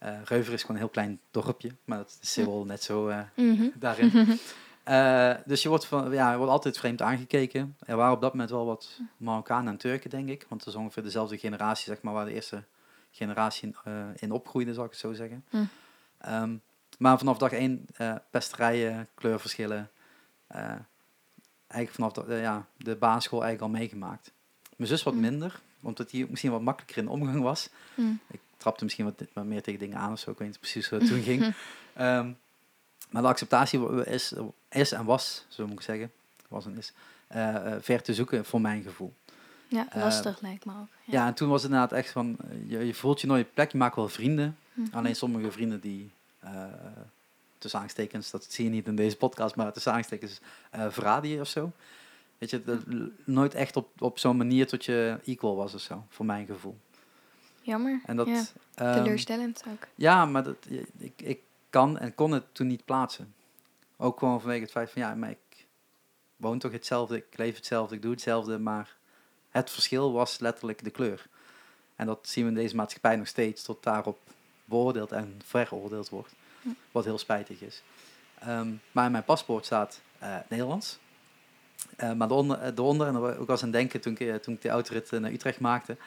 Uh, Reuver is gewoon een heel klein dorpje, maar dat is Seoul net zo uh, Mhm. daarin. <laughs> Uh, dus je wordt, van, ja, je wordt altijd vreemd aangekeken. Er waren op dat moment wel wat Marokkanen en Turken, denk ik. Want het is ongeveer dezelfde generatie, zeg maar, waar de eerste generatie in, uh, in opgroeide, zal ik het zo zeggen. Hm. Um, maar vanaf dag één uh, pesterijen, kleurverschillen. Eigenlijk vanaf de, ja, de basisschool eigenlijk al meegemaakt. Mijn zus wat Hm. minder, omdat die misschien wat makkelijker in de omgang was. Hm. Ik trapte misschien wat, wat meer tegen dingen aan of zo. Ik weet niet precies hoe het toen ging. Um, <laughs> maar de acceptatie is, is en was, zo moet ik zeggen, was en is, uh, ver te zoeken voor mijn gevoel. Ja, lastig lijkt me ook. Ja. ja. en toen was het inderdaad echt van, je, je voelt je nooit plek, je maakt wel vrienden. Mhm. Alleen sommige vrienden die, tussen aanstekens, dat zie je niet in deze podcast, maar tussen aanstekens verraden je of zo. Weet je, dat, nooit echt op, op zo'n manier tot je equal was of zo, voor mijn gevoel. Jammer. En dat, ja. um, Teleurstellend ook. Ja, maar dat, ik, ik kan en kon het toen niet plaatsen. Ook gewoon vanwege het feit van, ja, maar ik woon toch hetzelfde, ik leef hetzelfde, ik doe hetzelfde, maar het verschil was letterlijk de kleur. En dat zien we in deze maatschappij nog steeds, tot daarop beoordeeld en veroordeeld wordt. Wat heel spijtig is. Um, maar in mijn paspoort staat uh, Nederlands. Uh, maar daaronder, daaronder, en daar ook als aan denken toen ik, toen ik de autorit naar Utrecht maakte,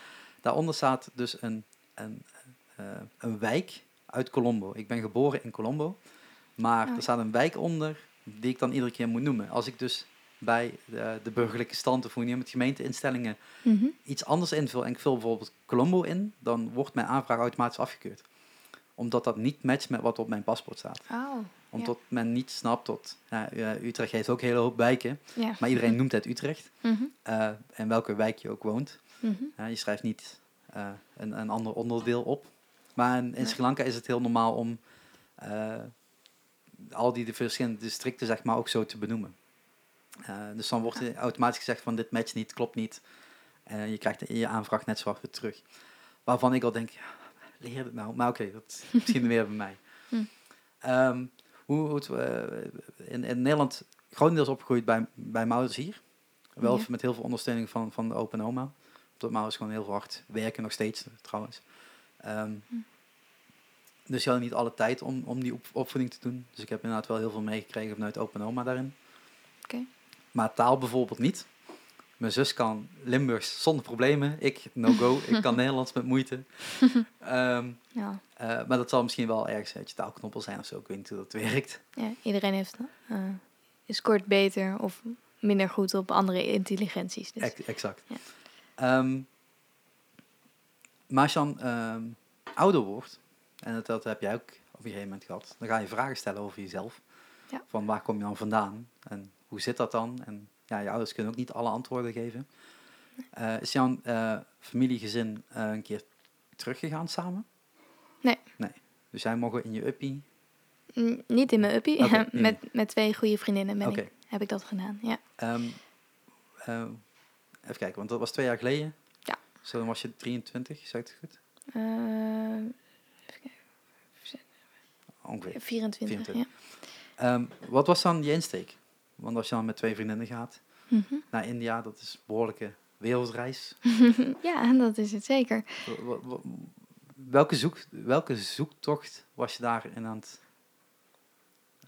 daaronder staat dus een, een, uh, een wijk uit Colombo. Ik ben geboren in Colombo, maar Oh. er staat een wijk onder die ik dan iedere keer moet noemen. Als ik dus bij de, de burgerlijke stand of hoe je met gemeenteinstellingen Mm -hmm. iets anders invul en ik vul bijvoorbeeld Colombo in, dan wordt mijn aanvraag automatisch afgekeurd. Omdat dat niet matcht met wat op mijn paspoort staat. Oh, Omdat ja. men niet snapt dat ja, Utrecht heeft ook een hele hoop wijken, ja. maar iedereen noemt het Utrecht. Mm -hmm. uh, en welke wijk je ook woont. Mm -hmm. je schrijft niet uh, een, een ander onderdeel op. Maar in, in Sri Lanka is het heel normaal om uh, al die de verschillende districten zeg maar ook zo te benoemen. Uh, dus dan wordt er automatisch gezegd van dit matcht niet, klopt niet. En je krijgt je aanvraag net zwart weer terug. Waarvan ik al denk, ja, leer het nou. Maar oké, okay, dat is <laughs> misschien weer bij mij. Hm. Um, hoe, hoe uh, in, in Nederland grotendeels opgegroeid bij, bij mijn ouders hier. Wel Ja. met heel veel ondersteuning van, van de open oma. Omdat mijn ouders gewoon heel veel hard werken, nog steeds trouwens. Um, Hm. Dus je had niet alle tijd om, om die op, opvoeding te doen. Dus ik heb inderdaad wel heel veel meegekregen vanuit open oma daarin. Oké. Maar taal bijvoorbeeld niet. Mijn zus kan Limburgs zonder problemen. Ik, no go. ik kan <laughs> Nederlands met moeite. Um, <laughs> Ja. uh, maar dat zal misschien wel ergens uit je taalknoppel zijn of zo. Ik weet niet hoe dat werkt. ja, iedereen heeft, uh, scoort beter of minder goed op andere intelligenties. Dus. Ex- exact. Ja. Um, maar als je dan um, ouder wordt, en dat, dat heb jij ook op een gegeven moment gehad, dan ga je vragen stellen over jezelf. Ja. Van waar kom je dan vandaan? En hoe zit dat dan? En ja, je ouders kunnen ook niet alle antwoorden geven. Uh, is jouw uh, familiegezin uh, een keer teruggegaan samen? Nee. Nee. Dus jij mogen in je uppie? Niet in mijn uppie. Okay, <laughs> met, met twee goede vriendinnen ben okay. ik, heb ik dat gedaan, ja. Um, even kijken, want dat was twee jaar geleden. Ja. Zo, dan was je 23, zeg ik het goed? Ongeveer. 24, 24. ja. Um, wat was dan je insteek? Want als je dan met twee vriendinnen gaat mm -hmm. naar India, dat is een behoorlijke wereldreis. <laughs> ja, dat is het zeker. Welke, zoek, welke zoektocht was je daarin aan het...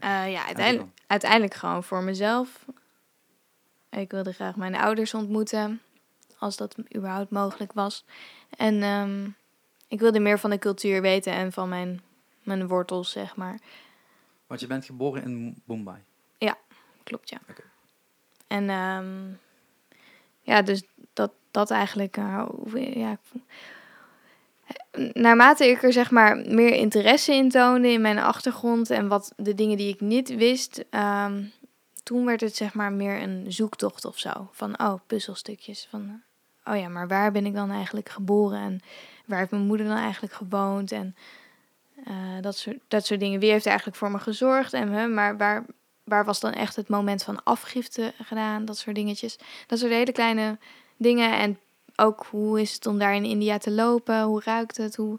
Uh, ja, uiteindelijk, uiteindelijk gewoon voor mezelf. Ik wilde graag mijn ouders ontmoeten, als dat überhaupt mogelijk was. En um, ik wilde meer van de cultuur weten en van mijn, mijn wortels, zeg maar. Want je bent geboren in Mumbai? Ja, klopt, ja. Okay. En um, ja, dus dat, dat eigenlijk, uh, ja, naarmate ik er zeg maar meer interesse in toonde in mijn achtergrond en wat de dingen die ik niet wist, ehm, toen werd het zeg maar meer een zoektocht of zo. Van oh, puzzelstukjes. Van oh ja, maar waar ben ik dan eigenlijk geboren en waar heeft mijn moeder dan eigenlijk gewoond en eh, dat, soort, dat soort dingen. Wie heeft eigenlijk voor me gezorgd en hè, maar waar, waar was dan echt het moment van afgifte gedaan? Dat soort dingetjes. Dat soort hele kleine dingen en ook hoe is het om daar in India te lopen? Hoe ruikt het? Hoe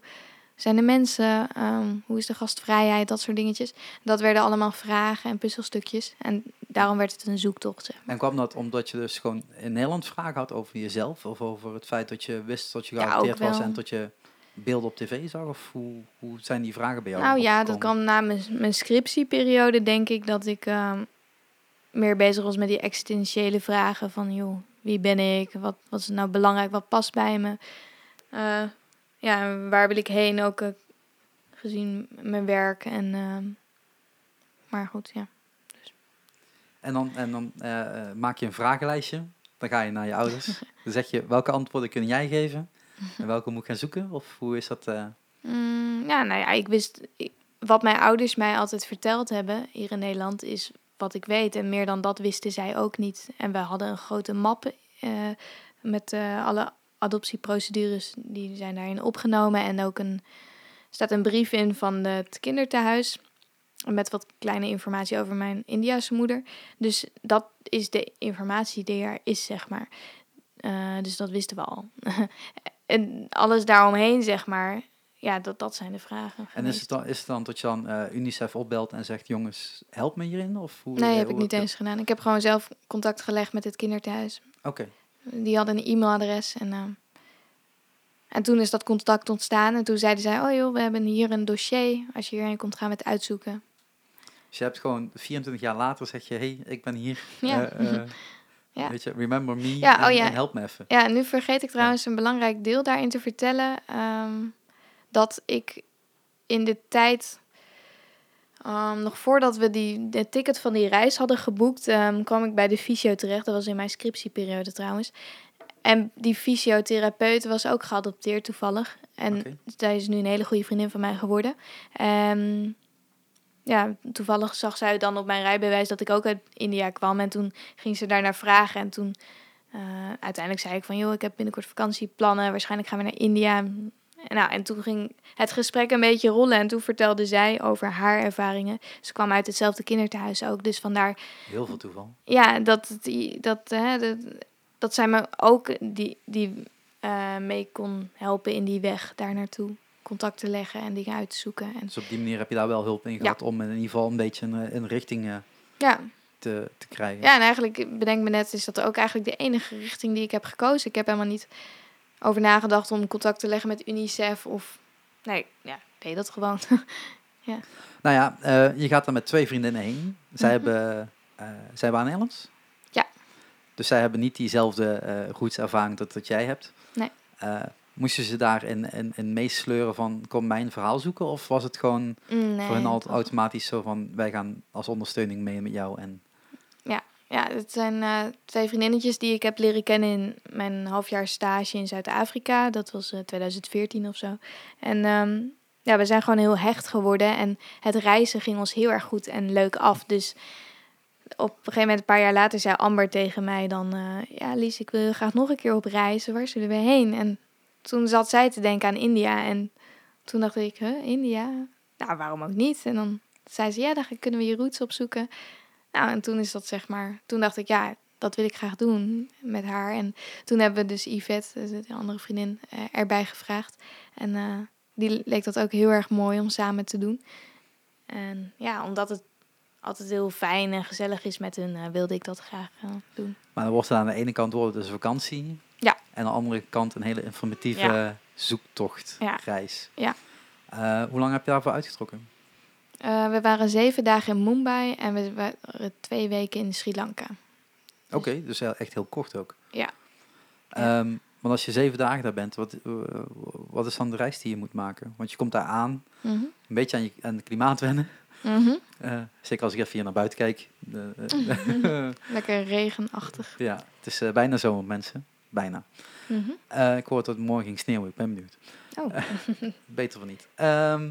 zijn de mensen? Ehm, hoe is de gastvrijheid? Dat soort dingetjes. Dat werden allemaal vragen en puzzelstukjes. En daarom werd het een zoektocht. Zeg maar. En kwam dat omdat je dus gewoon in Nederland vragen had over jezelf? Of over het feit dat je wist dat je Ja, geadopteerd was en dat je beelden op tv zag? Of hoe, hoe zijn die vragen bij jou? Nou ja, dat kwam na mijn, mijn scriptieperiode, denk ik, dat ik ehm, meer bezig was met die existentiële vragen van, joh, wie ben ik? Wat, wat is nou belangrijk? Wat past bij me? Eh, ja, en waar wil ik heen? Ook eh, gezien mijn werk en... ehm, maar goed, ja. En dan, en dan eh, eh, maak je een vragenlijstje. Dan ga je naar je ouders. <laughs> dan zeg je, welke antwoorden kun jij geven? <laughs> En welke moet ik gaan zoeken? Of hoe is dat? Mm, ja, nou ja, ik wist... ik- wat mijn ouders mij altijd verteld hebben hier in Nederland is wat ik weet. En meer dan dat wisten zij ook niet. En we hadden een grote map met alle adoptieprocedures. Die zijn daarin opgenomen. En ook een, staat een brief in van het kinderthuis. Met wat kleine informatie over mijn Indiase moeder. Dus dat is de informatie die er is, zeg maar. Eh, dus dat wisten we al. <laughs> en alles daaromheen, zeg maar. Ja, dat, dat zijn de vragen. En is het, dan, is het dan dat je dan eh, UNICEF opbelt en zegt, jongens, help me hierin? Of hoe, Nee, heb ik niet eens gedaan. Ik heb gewoon zelf contact gelegd met het kinderthuis. Oké. Die hadden een e-mailadres. En, ehm, en toen is dat contact ontstaan. En toen zeiden zij, oh joh, we hebben hier een dossier. Als je hierheen komt, gaan we het uitzoeken. Dus je hebt gewoon 24 jaar later zeg je, hey, ik ben hier. Ja. Eh, eh, <laughs> Ja. Weet je, remember me Ja, en, oh ja. en help me even. Ja, nu vergeet ik trouwens een belangrijk deel daarin te vertellen. ehm, dat ik in de tijd, ehm, nog voordat we die, de ticket van die reis hadden geboekt, ehm, kwam ik bij de fysio terecht. Dat was in mijn scriptieperiode trouwens. En die fysiotherapeut was ook geadopteerd toevallig. En zij is nu een hele goede vriendin van mij geworden. Ehm, ja, toevallig zag zij dan op mijn rijbewijs dat ik ook uit India kwam. En toen ging ze daar naar vragen. En toen eh, uiteindelijk zei ik van, joh, ik heb binnenkort vakantieplannen. Waarschijnlijk gaan we naar India. En, nou, en toen ging het gesprek een beetje rollen. En toen vertelde zij over haar ervaringen. Ze kwam uit hetzelfde kinderthuis ook. Dus vandaar, Heel veel toeval. ja, dat, die, dat, hè, dat, dat zij me ook die, die eh, mee kon helpen in die weg daar naartoe. Contact te leggen en dingen uit te zoeken. En, Dus op die manier heb je daar wel hulp in gehad om in ieder geval een beetje een, een richting eh, ja, te, te krijgen. Ja, en eigenlijk bedenk me net, is dat ook eigenlijk de enige richting die ik heb gekozen. Ik heb helemaal niet over nagedacht om contact te leggen met UNICEF of... Nee, ja, deed dat gewoon. <laughs> Nou ja, eh, je gaat er met twee vriendinnen heen. Zij Mhm. hebben, uh, zij waren Nederlands? Ja. Dus zij hebben niet diezelfde eh roetservaring dat, dat jij hebt. Nee. Eh, moesten ze daar in, in, in meesleuren van, kom mijn verhaal zoeken? Of was het gewoon Mm, Nee, voor hen al dat- automatisch zo van, wij gaan als ondersteuning mee met jou? En, Ja, het zijn eh, twee vriendinnetjes die ik heb leren kennen in mijn halfjaar stage in Zuid-Afrika. Dat was eh, 2014 of zo. En ehm, ja, we zijn gewoon heel hecht geworden. En het reizen ging ons heel erg goed en leuk af. Dus op een gegeven moment, een paar jaar later, zei Amber tegen mij dan... eh, ja, Lies, ik wil graag nog een keer op reis. Waar zullen we heen? En toen zat zij te denken aan India. En toen dacht ik, huh, India? Nou, waarom ook niet? En dan zei ze, ja, dan kunnen we je roots opzoeken. Nou, en toen is dat zeg maar... Toen dacht ik, ja, dat wil ik graag doen met haar. En toen hebben we dus Yvette, de andere vriendin, eh, erbij gevraagd. En eh, die leek dat ook heel erg mooi om samen te doen. En ja, omdat het altijd heel fijn en gezellig is met hun, eh, wilde ik dat graag doen. maar dan wordt het aan de ene kant wordt het dus vakantie. Ja. En aan de andere kant een hele informatieve Ja. zoektocht, Ja. reis. Ja. Hoe lang heb je daarvoor uitgetrokken? Eh, we waren zeven dagen in Mumbai en we waren twee weken in Sri Lanka. Oké, dus echt heel kort ook. Ja. Ehm, want als je zeven dagen daar bent, wat, eh, wat is dan de reis die je moet maken? Want je komt daar aan, Mhm. een beetje aan, je, aan het klimaat wennen. Mhm. Eh, zeker als ik even hier naar buiten kijk. <laughs> Lekker regenachtig. ja, het is bijna zomer, mensen. bijna. Mhm. Ik hoor dat morgen ging sneeuwen, ik ben benieuwd. Oh. <laughs> Beter van niet. Ehm,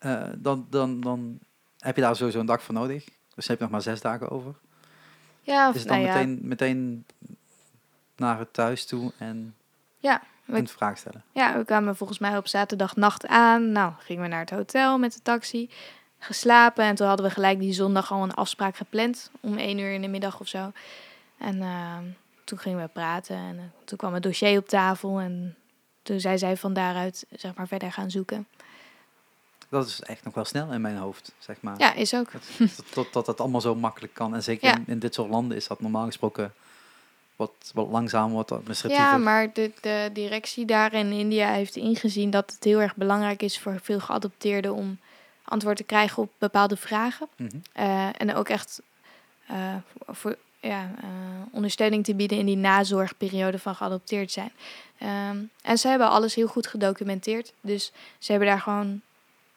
eh, dan, dan, dan heb je daar sowieso een dag voor nodig. Dus heb je nog maar zes dagen over. Ja, of Is het dan nou ja, meteen, meteen naar het thuis toe en Ja, een vraag stellen? Ja, we kwamen volgens mij op zaterdagnacht aan. Nou, gingen we naar het hotel met de taxi. Geslapen en toen hadden we gelijk die zondag al een afspraak gepland. Om één uur in de middag of zo. En ehm, toen gingen we praten en eh, toen kwam het dossier op tafel. En toen zei zij van daaruit zeg maar verder gaan zoeken. Dat is echt nog wel snel in mijn hoofd, zeg maar. Ja, is ook. Dat, dat, dat, allemaal zo makkelijk kan. En zeker Ja. in, in dit soort landen is dat normaal gesproken wat, wat langzamer, wat administratiever. Ja, maar de, de directie daar in India heeft ingezien dat het heel erg belangrijk is voor veel geadopteerden om antwoord te krijgen op bepaalde vragen. Mhm. Eh, en ook echt eh, voor, voor, ja, eh, ondersteuning te bieden in die nazorgperiode van geadopteerd zijn. Ehm, en ze hebben alles heel goed gedocumenteerd. Dus ze hebben daar gewoon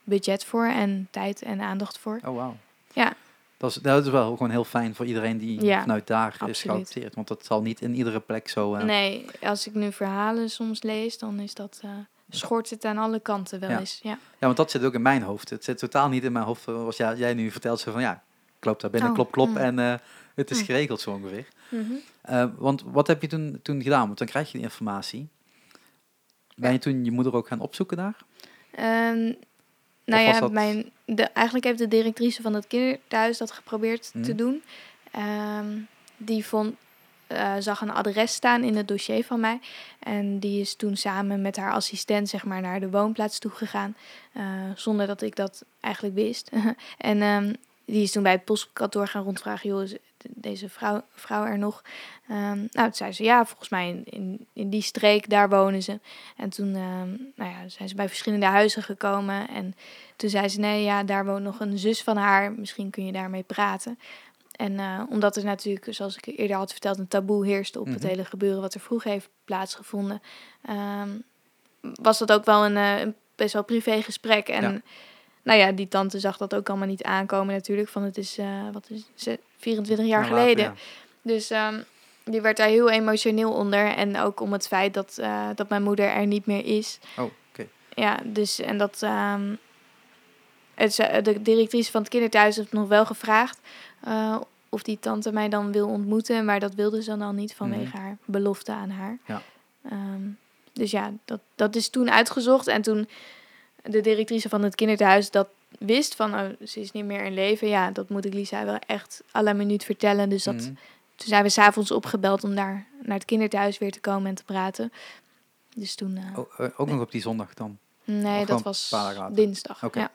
budget voor en tijd en aandacht voor. Oh, wauw. Ja. Dat is, dat is wel gewoon heel fijn voor iedereen die Ja, vanuit daar is absoluut. geadopteerd. Want dat zal niet in iedere plek zo... eh, Nee, als ik nu verhalen soms lees, dan is dat, eh schort het aan alle kanten wel Ja. eens. Ja. Ja, want dat zit ook in mijn hoofd. Het zit totaal niet in mijn hoofd, eh, zoals jij, jij nu vertelt. Zo van, ja, klopt daar binnen, Oh, klop, klop. mm. En het is Mm. geregeld zo ongeveer. Mhm. Eh, want wat heb je toen, toen gedaan? Want dan krijg je die informatie. Ben je toen je moeder ook gaan opzoeken daar? Ehm, Of nou ja, dat- mijn, de, eigenlijk heeft de directrice van het kinderthuis dat geprobeerd te Mhm. doen. Ehm, die vond, eh, zag een adres staan in het dossier van mij. En die is toen samen met haar assistent zeg maar, naar de woonplaats toegegaan. eh zonder dat ik dat eigenlijk wist. <laughs> en ehm, die is toen bij het postkantoor gaan rondvragen. Joh, deze vrouw, vrouw er nog? Ehm, nou, toen zei ze ja, volgens mij in, in, in die streek, daar wonen ze. En toen ehm, nou ja, zijn ze bij verschillende huizen gekomen. En toen zei ze: Nee, ja, daar woont nog een zus van haar. Misschien kun je daarmee praten. En eh, omdat er natuurlijk, zoals ik eerder had verteld, een taboe heerst op het Mhm. hele gebeuren wat er vroeger heeft plaatsgevonden, ehm, was dat ook wel een, eh, een best wel privé gesprek. En Ja. nou ja, die tante zag dat ook allemaal niet aankomen natuurlijk. Van het is, eh, wat is 24 jaar Nou, later, geleden. ja. Dus ehm, die werd daar heel emotioneel onder. En ook om het feit dat, eh, dat mijn moeder er niet meer is. Oh, oké. Ja, dus en dat. ehm, het, de directrice van het kinderthuis heeft nog wel gevraagd. eh, of die tante mij dan wil ontmoeten. Maar dat wilde ze dan niet vanwege haar belofte aan haar. Ja. Ehm, dus ja, dat, dat is toen uitgezocht. En toen de directrice van het kinderthuis dat wist van oh, ze is niet meer in leven. Ja, dat moet ik Lisa wel echt à la minuut vertellen. Dus dat, Mhm. toen zijn we s'avonds opgebeld om daar naar het kinderthuis weer te komen en te praten. Dus toen... eh, Oh, eh, ook nog op die zondag dan. nee, dat was dinsdag. Ja.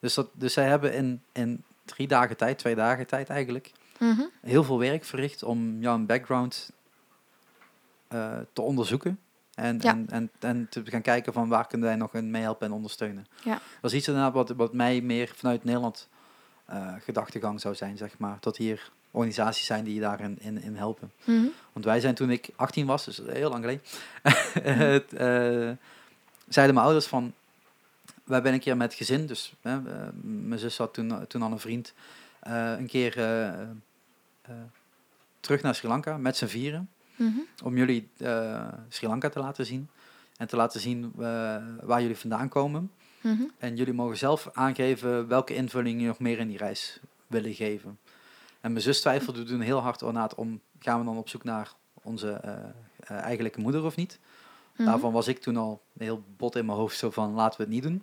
Dus, dat, dus zij hebben in, in drie dagen tijd, twee dagen tijd eigenlijk, Mhm. heel veel werk verricht om jouw background eh, te onderzoeken. En, Ja. en, en, en te gaan kijken van waar kunnen wij nog in meehelpen en ondersteunen. Ja. Dat is iets inderdaad wat, wat mij meer vanuit Nederland eh, gedachtegang zou zijn, zeg maar. Dat hier organisaties zijn die je daarin in, in helpen. Mhm. Want wij zijn toen ik 18 was, dus heel lang geleden, <laughs> het, eh, zeiden mijn ouders van, wij zijn een keer met gezin, dus eh, mijn zus had toen, toen al een vriend, een keer terug naar Sri Lanka met z'n vieren, Mhm. om jullie eh, Sri Lanka te laten zien. En te laten zien eh, waar jullie vandaan komen. Mhm. En jullie mogen zelf aangeven welke invulling je nog meer in die reis willen geven. En mijn zus twijfelde toen heel hard over na het om, gaan we dan op zoek naar onze eh, eigenlijke moeder of niet? Mhm. Daarvan was ik toen al heel bot in mijn hoofd zo van laten we het niet doen.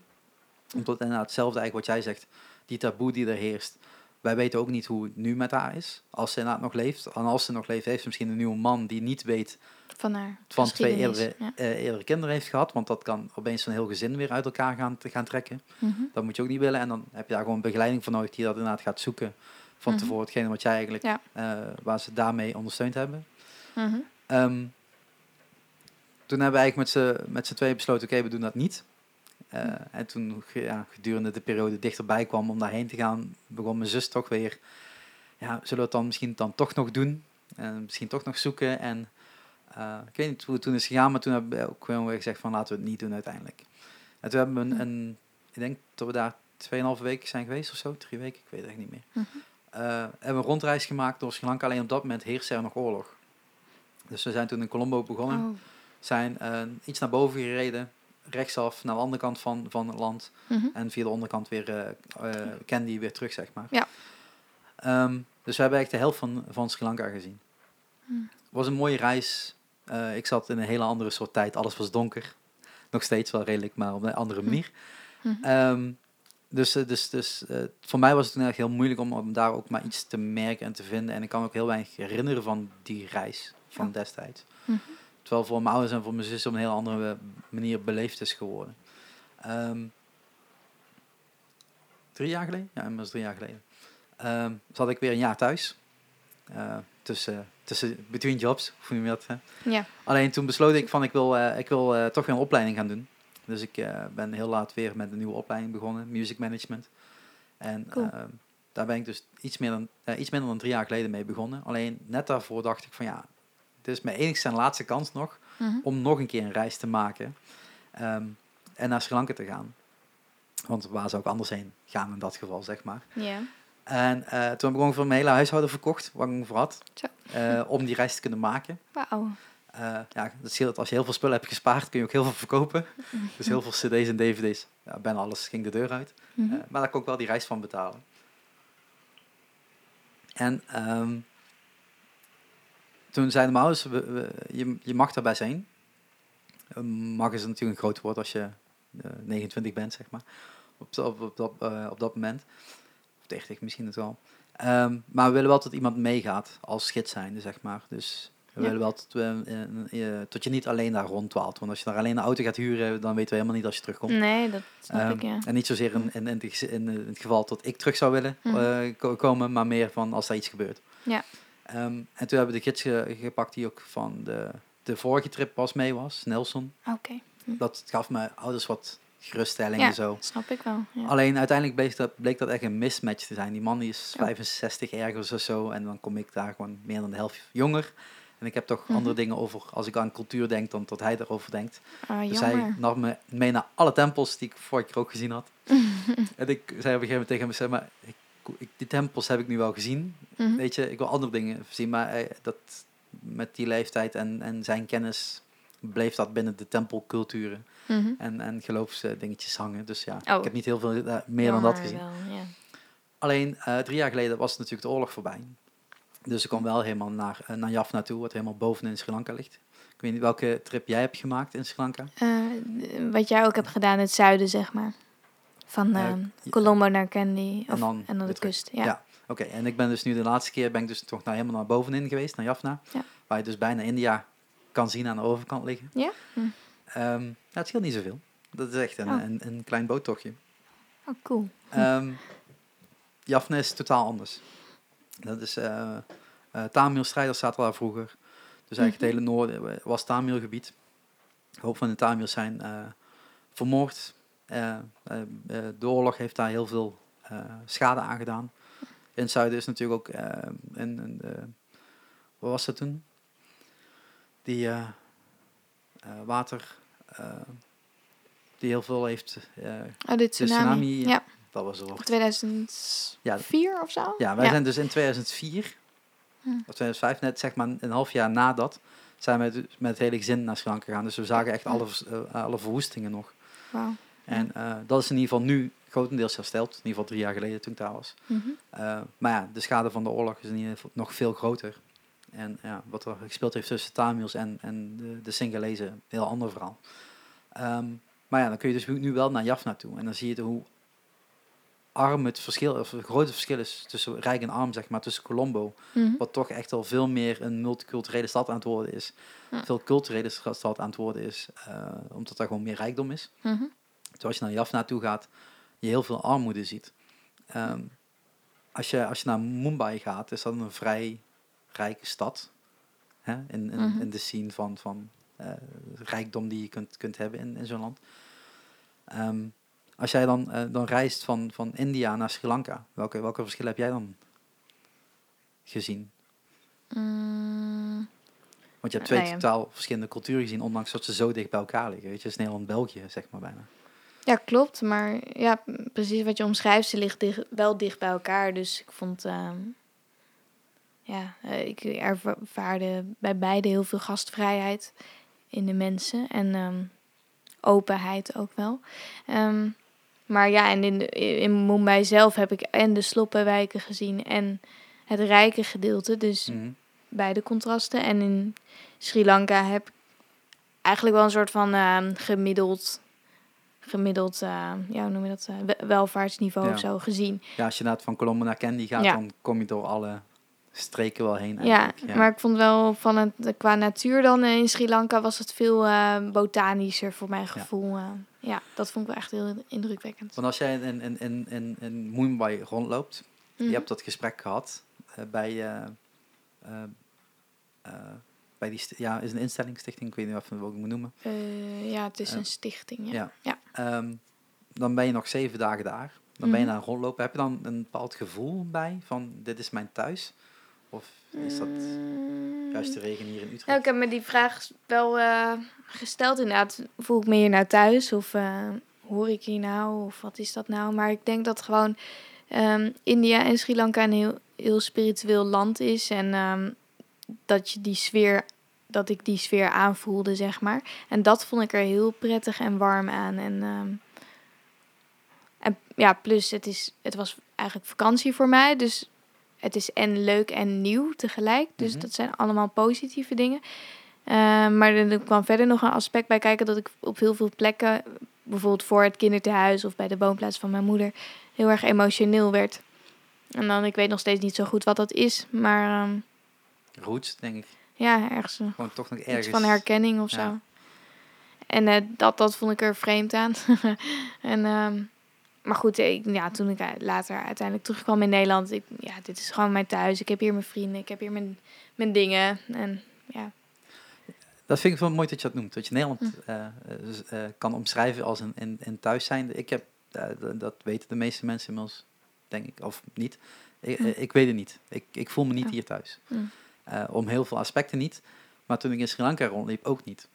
Omdat inderdaad hetzelfde eigenlijk wat jij zegt, die taboe die er heerst. Wij weten ook niet hoe het nu met haar is, als ze inderdaad nog leeft. En als ze nog leeft, heeft ze misschien een nieuwe man die niet weet Van haar van twee eerdere, ja. eh, eerdere kinderen heeft gehad. Want dat kan opeens een heel gezin weer uit elkaar gaan, gaan trekken. Mhm. Dat moet je ook niet willen. En dan heb je daar gewoon begeleiding van nodig die dat inderdaad gaat zoeken. Van Mhm. tevoren hetgene wat jij eigenlijk, Ja. eh, waar ze daarmee ondersteund hebben. Mhm. Ehm, toen hebben we eigenlijk met z'n, met z'n tweeën besloten, oké, we doen dat niet. Eh. En toen ja, gedurende de periode dichterbij kwam om daarheen te gaan, begon mijn zus toch weer, ja, zullen we het dan misschien dan toch nog doen? En misschien toch nog zoeken. En eh, ik weet niet hoe het toen is gegaan, maar toen hebben we ook gewoon weer gezegd van laten we het niet doen uiteindelijk. En toen hebben we een, een ik denk dat we daar 2,5 weken zijn geweest of zo, drie weken, ik weet het echt niet meer. Mhm. Eh, hebben we een rondreis gemaakt door Sri Lanka, alleen op dat moment heerste er nog oorlog. Dus we zijn toen in Colombo begonnen. Oh. Zijn eh, iets naar boven gereden, rechtsaf naar de andere kant van, van het land. Mhm. En via de onderkant weer eh eh, Candy weer terug, zeg maar. Ja. Ehm, dus we hebben echt de helft van, van Sri Lanka gezien. Hmm. Het was een mooie reis. Eh, ik zat in een hele andere soort tijd. Alles was donker. Nog steeds wel redelijk, maar op een andere manier. Mhm. Ehm, dus dus, dus, dus eh, voor mij was het toen heel moeilijk om, om daar ook maar iets te merken en te vinden. En ik kan me ook heel weinig herinneren van die reis van Ja. destijds. Mhm. Terwijl voor mijn ouders en voor mijn zus op een heel andere manier beleefd is geworden. Ehm, drie jaar geleden? Ja, inmiddels drie jaar geleden. Ehm zat ik weer een jaar thuis. Eh, tussen, tussen, between jobs, hoe noem je dat? Hè? Ja. Alleen toen besloot ik van ik wil, eh, ik wil eh, toch weer een opleiding gaan doen. Dus ik ben heel laat weer met een nieuwe opleiding begonnen, music management. En Cool. ehm, daar ben ik dus iets, meer dan, iets minder dan drie jaar geleden mee begonnen. Alleen net daarvoor dacht ik van ja, dit is mijn enigste en laatste kans nog Mhm. om nog een keer een reis te maken ehm, en naar Sri Lanka te gaan. Want waar zou ik anders heen gaan in dat geval, zeg maar. Ja. En eh, toen heb ik ongeveer mijn hele huishouden verkocht, waar ik voor had, eh, om die reis te kunnen maken. Wauw. Eh, ja, dat scheelt als je heel veel spullen hebt gespaard, kun je ook heel veel verkopen. Dus heel veel cd's en dvd's. Ja, bijna alles ging de deur uit. Mhm. Maar daar kon ik wel die reis van betalen. En ehm, toen zeiden mijn ouders, we, we- je, je mag daarbij zijn. Eh, mag is natuurlijk een groot woord als je eh, 29 bent, zeg maar. Op, dat- op, op, dat, eh, op dat moment. Of 30 misschien het wel. Ehm, maar we willen wel dat iemand meegaat als gids zijnde, zeg maar. Dus we Ja. willen wel dat, we, eh, eh, tot je niet alleen daar rondwaalt. Want als je daar alleen een auto gaat huren, dan weten we helemaal niet als je terugkomt. Nee, dat snap Ehm, ik, ja. En niet zozeer in, in, in, het geval dat ik terug zou willen eh, ko- komen, maar meer van als er iets gebeurt. Ja. Ehm, en toen hebben we de gids ge- gepakt die ook van de, de vorige trip pas mee was, Nelson. Oké. Dat gaf mijn ouders wat geruststelling Ja. en zo. Snap ik wel. Ja. Alleen uiteindelijk bleek dat, bleek dat echt een mismatch te zijn. Die man die is Ja. 65 ergens of zo en dan kom ik daar gewoon meer dan de helft jonger. En ik heb toch Mhm. andere dingen over, als ik aan cultuur denk, dan dat hij erover denkt. Ah, Dus hij nam me mee naar alle tempels die ik vorige keer ook gezien had. <laughs> en ik zei op een gegeven moment tegen hem, zeg maar, ik, ik- die tempels heb ik nu wel gezien. Mhm. Weet je, ik wil andere dingen zien, maar eh, dat, met die leeftijd en, en zijn kennis bleef dat binnen de tempelculturen Mhm. en, en geloofsdingetjes hangen. Dus ja, Oh. ik heb niet heel veel eh, meer dan dat gezien. wel, ja. Alleen eh, drie jaar geleden was natuurlijk de oorlog voorbij. Dus ik kwam wel helemaal naar, uh, naar Jaffna toe, wat helemaal bovenin Sri Lanka ligt. Ik weet niet welke trip jij hebt gemaakt in Sri Lanka. Wat jij ook hebt gedaan in het zuiden, zeg maar. Van Eh, ehm. Colombo naar Candy. Of, En dan en dan de kust. Ja. Ja. Oké, en ik ben dus nu de laatste keer ben ik dus toch naar, helemaal naar bovenin geweest, naar Jaffna. Ja. Waar je dus bijna India kan zien aan de overkant liggen. Ja? Hm. Ehm, het scheelt niet zoveel. Dat is echt een, Oh. een, een klein boottochtje. Oh, cool. Ehm Jaffna is totaal anders. Dat is eh eh Tamil strijders zaten daar vroeger. Dus eigenlijk het hele noorden eh, was Tamil gebied. Een hoop van de Tamils zijn eh, vermoord. Eh, eh, eh, de oorlog heeft daar heel veel schade aangedaan. In het zuiden is natuurlijk ook in, wat was dat toen? Die water die heel veel heeft. eh, Oh, dit tsunami. tsunami, Ja, dat was het woord. 2004 Ja, of zo? Ja, wij zijn dus in 2004, Hm. of 2005, net zeg maar een half jaar nadat, zijn we dus met het hele gezin naar Sri Lanka gegaan. Dus we zagen echt alle, alle verwoestingen nog. Wauw. En eh, dat is in ieder geval nu grotendeels hersteld. In ieder geval drie jaar geleden toen ik daar was. Mhm. Eh, maar ja, de schade van de oorlog is in ieder geval nog veel groter. En ja, wat er gespeeld heeft tussen Tamils en, en de, de Singalezen, een heel ander verhaal. Ehm, maar ja, dan kun je dus nu wel naar Jaffna toe. En dan zie je hoe arm het verschil, of het grote verschil is tussen rijk en arm, zeg maar, tussen Colombo Mhm. wat toch echt al veel meer een multiculturele stad aan het worden is. Ja. Veel culturele sta- stad aan het worden is, eh, omdat daar gewoon meer rijkdom is. Mhm. Terwijl als je naar Jaffna toe gaat, je heel veel armoede ziet. Ehm, als, je, als je naar Mumbai gaat, is dat een vrij rijke stad. Hè? In, in, Mhm. in de scene van, van eh, rijkdom die je kunt, kunt hebben in, in zo'n land. Ehm, als jij dan, eh, dan reist van, van India naar Sri Lanka, welke, welke verschillen heb jij dan gezien? Mm, Want je hebt twee totaal verschillende culturen gezien, ondanks dat ze zo dicht bij elkaar liggen. Weet je, het is Nederland-België, zeg maar bijna. Ja, klopt. Maar ja, precies wat je omschrijft, ze dicht, wel dicht bij elkaar. Dus ik vond... ehm, ja, eh, ik ervaarde bij beide heel veel gastvrijheid in de mensen en ehm, openheid ook wel. Ehm, maar ja, en in, in Mumbai zelf heb ik en de sloppenwijken gezien en het rijke gedeelte. Dus Mhm. beide contrasten. En in Sri Lanka heb ik eigenlijk wel een soort van gemiddeld, gemiddeld eh, ja, hoe noem je dat, eh, we- welvaartsniveau Ja. of zo gezien. Ja, als je inderdaad van Colombo naar Candy gaat, Ja. dan kom je door alle streken wel heen. Ja, eigenlijk. maar ik vond wel van het, qua natuur dan in Sri Lanka was het veel eh, botanischer voor mijn gevoel. ja, dat vond ik wel echt heel indrukwekkend. Want als jij in, in, in, in, in Mumbai rondloopt, Mhm. je hebt dat gesprek gehad eh, bij, bij die, ja, is een instellingsstichting, ik weet niet of ik het moet noemen. Eh, ja, het is een stichting. Ja. Ja. Ja. Ehm, dan ben je nog zeven dagen daar. Dan ben je Mhm. naar rondlopen. Heb je dan een bepaald gevoel bij van dit is mijn thuis? Of is dat Mm. juist de regen hier in Utrecht? Ja, ik heb me die vraag wel eh, gesteld inderdaad. Voel ik me hier nou thuis of eh, hoor ik hier nou of wat is dat nou? Maar ik denk dat gewoon ehm, India en Sri Lanka een heel, heel spiritueel land is. En ehm, dat je die sfeer, dat ik die sfeer aanvoelde, zeg maar. En dat vond ik er heel prettig en warm aan. En, ehm, en ja, plus het, is, het was eigenlijk vakantie voor mij. Dus het is en leuk en nieuw tegelijk. Dus Mhm. dat zijn allemaal positieve dingen. Eh, maar er er kwam verder nog een aspect bij kijken dat ik op heel veel plekken, bijvoorbeeld voor het kinderthuis of bij de woonplaats van mijn moeder, heel erg emotioneel werd. En dan, ik weet nog steeds niet zo goed wat dat is, maar ehm, Roots, denk ik. ja, ergens een- Gewoon toch nog ergens. iets van herkenning of Ja. zo. En eh, dat, dat vond ik er vreemd aan. <laughs> en, ehm, maar goed, ik, ja, toen ik later uiteindelijk terugkwam in Nederland, ik, ja, dit is gewoon mijn thuis. Ik heb hier mijn vrienden, ik heb hier mijn, mijn dingen. En ja, Dat vind ik wel mooi dat je dat noemt. Dat je Nederland Hm. eh, eh, eh, kan omschrijven als een, een, een thuis zijnde. Ik heb, eh, dat weten de meeste mensen inmiddels, denk ik, of niet. Ik, Hm. eh, ik weet het niet. Ik, ik voel me niet Oh. hier thuis. Hm. Eh, om heel veel aspecten niet. Maar toen ik in Sri Lanka rondliep, ook niet.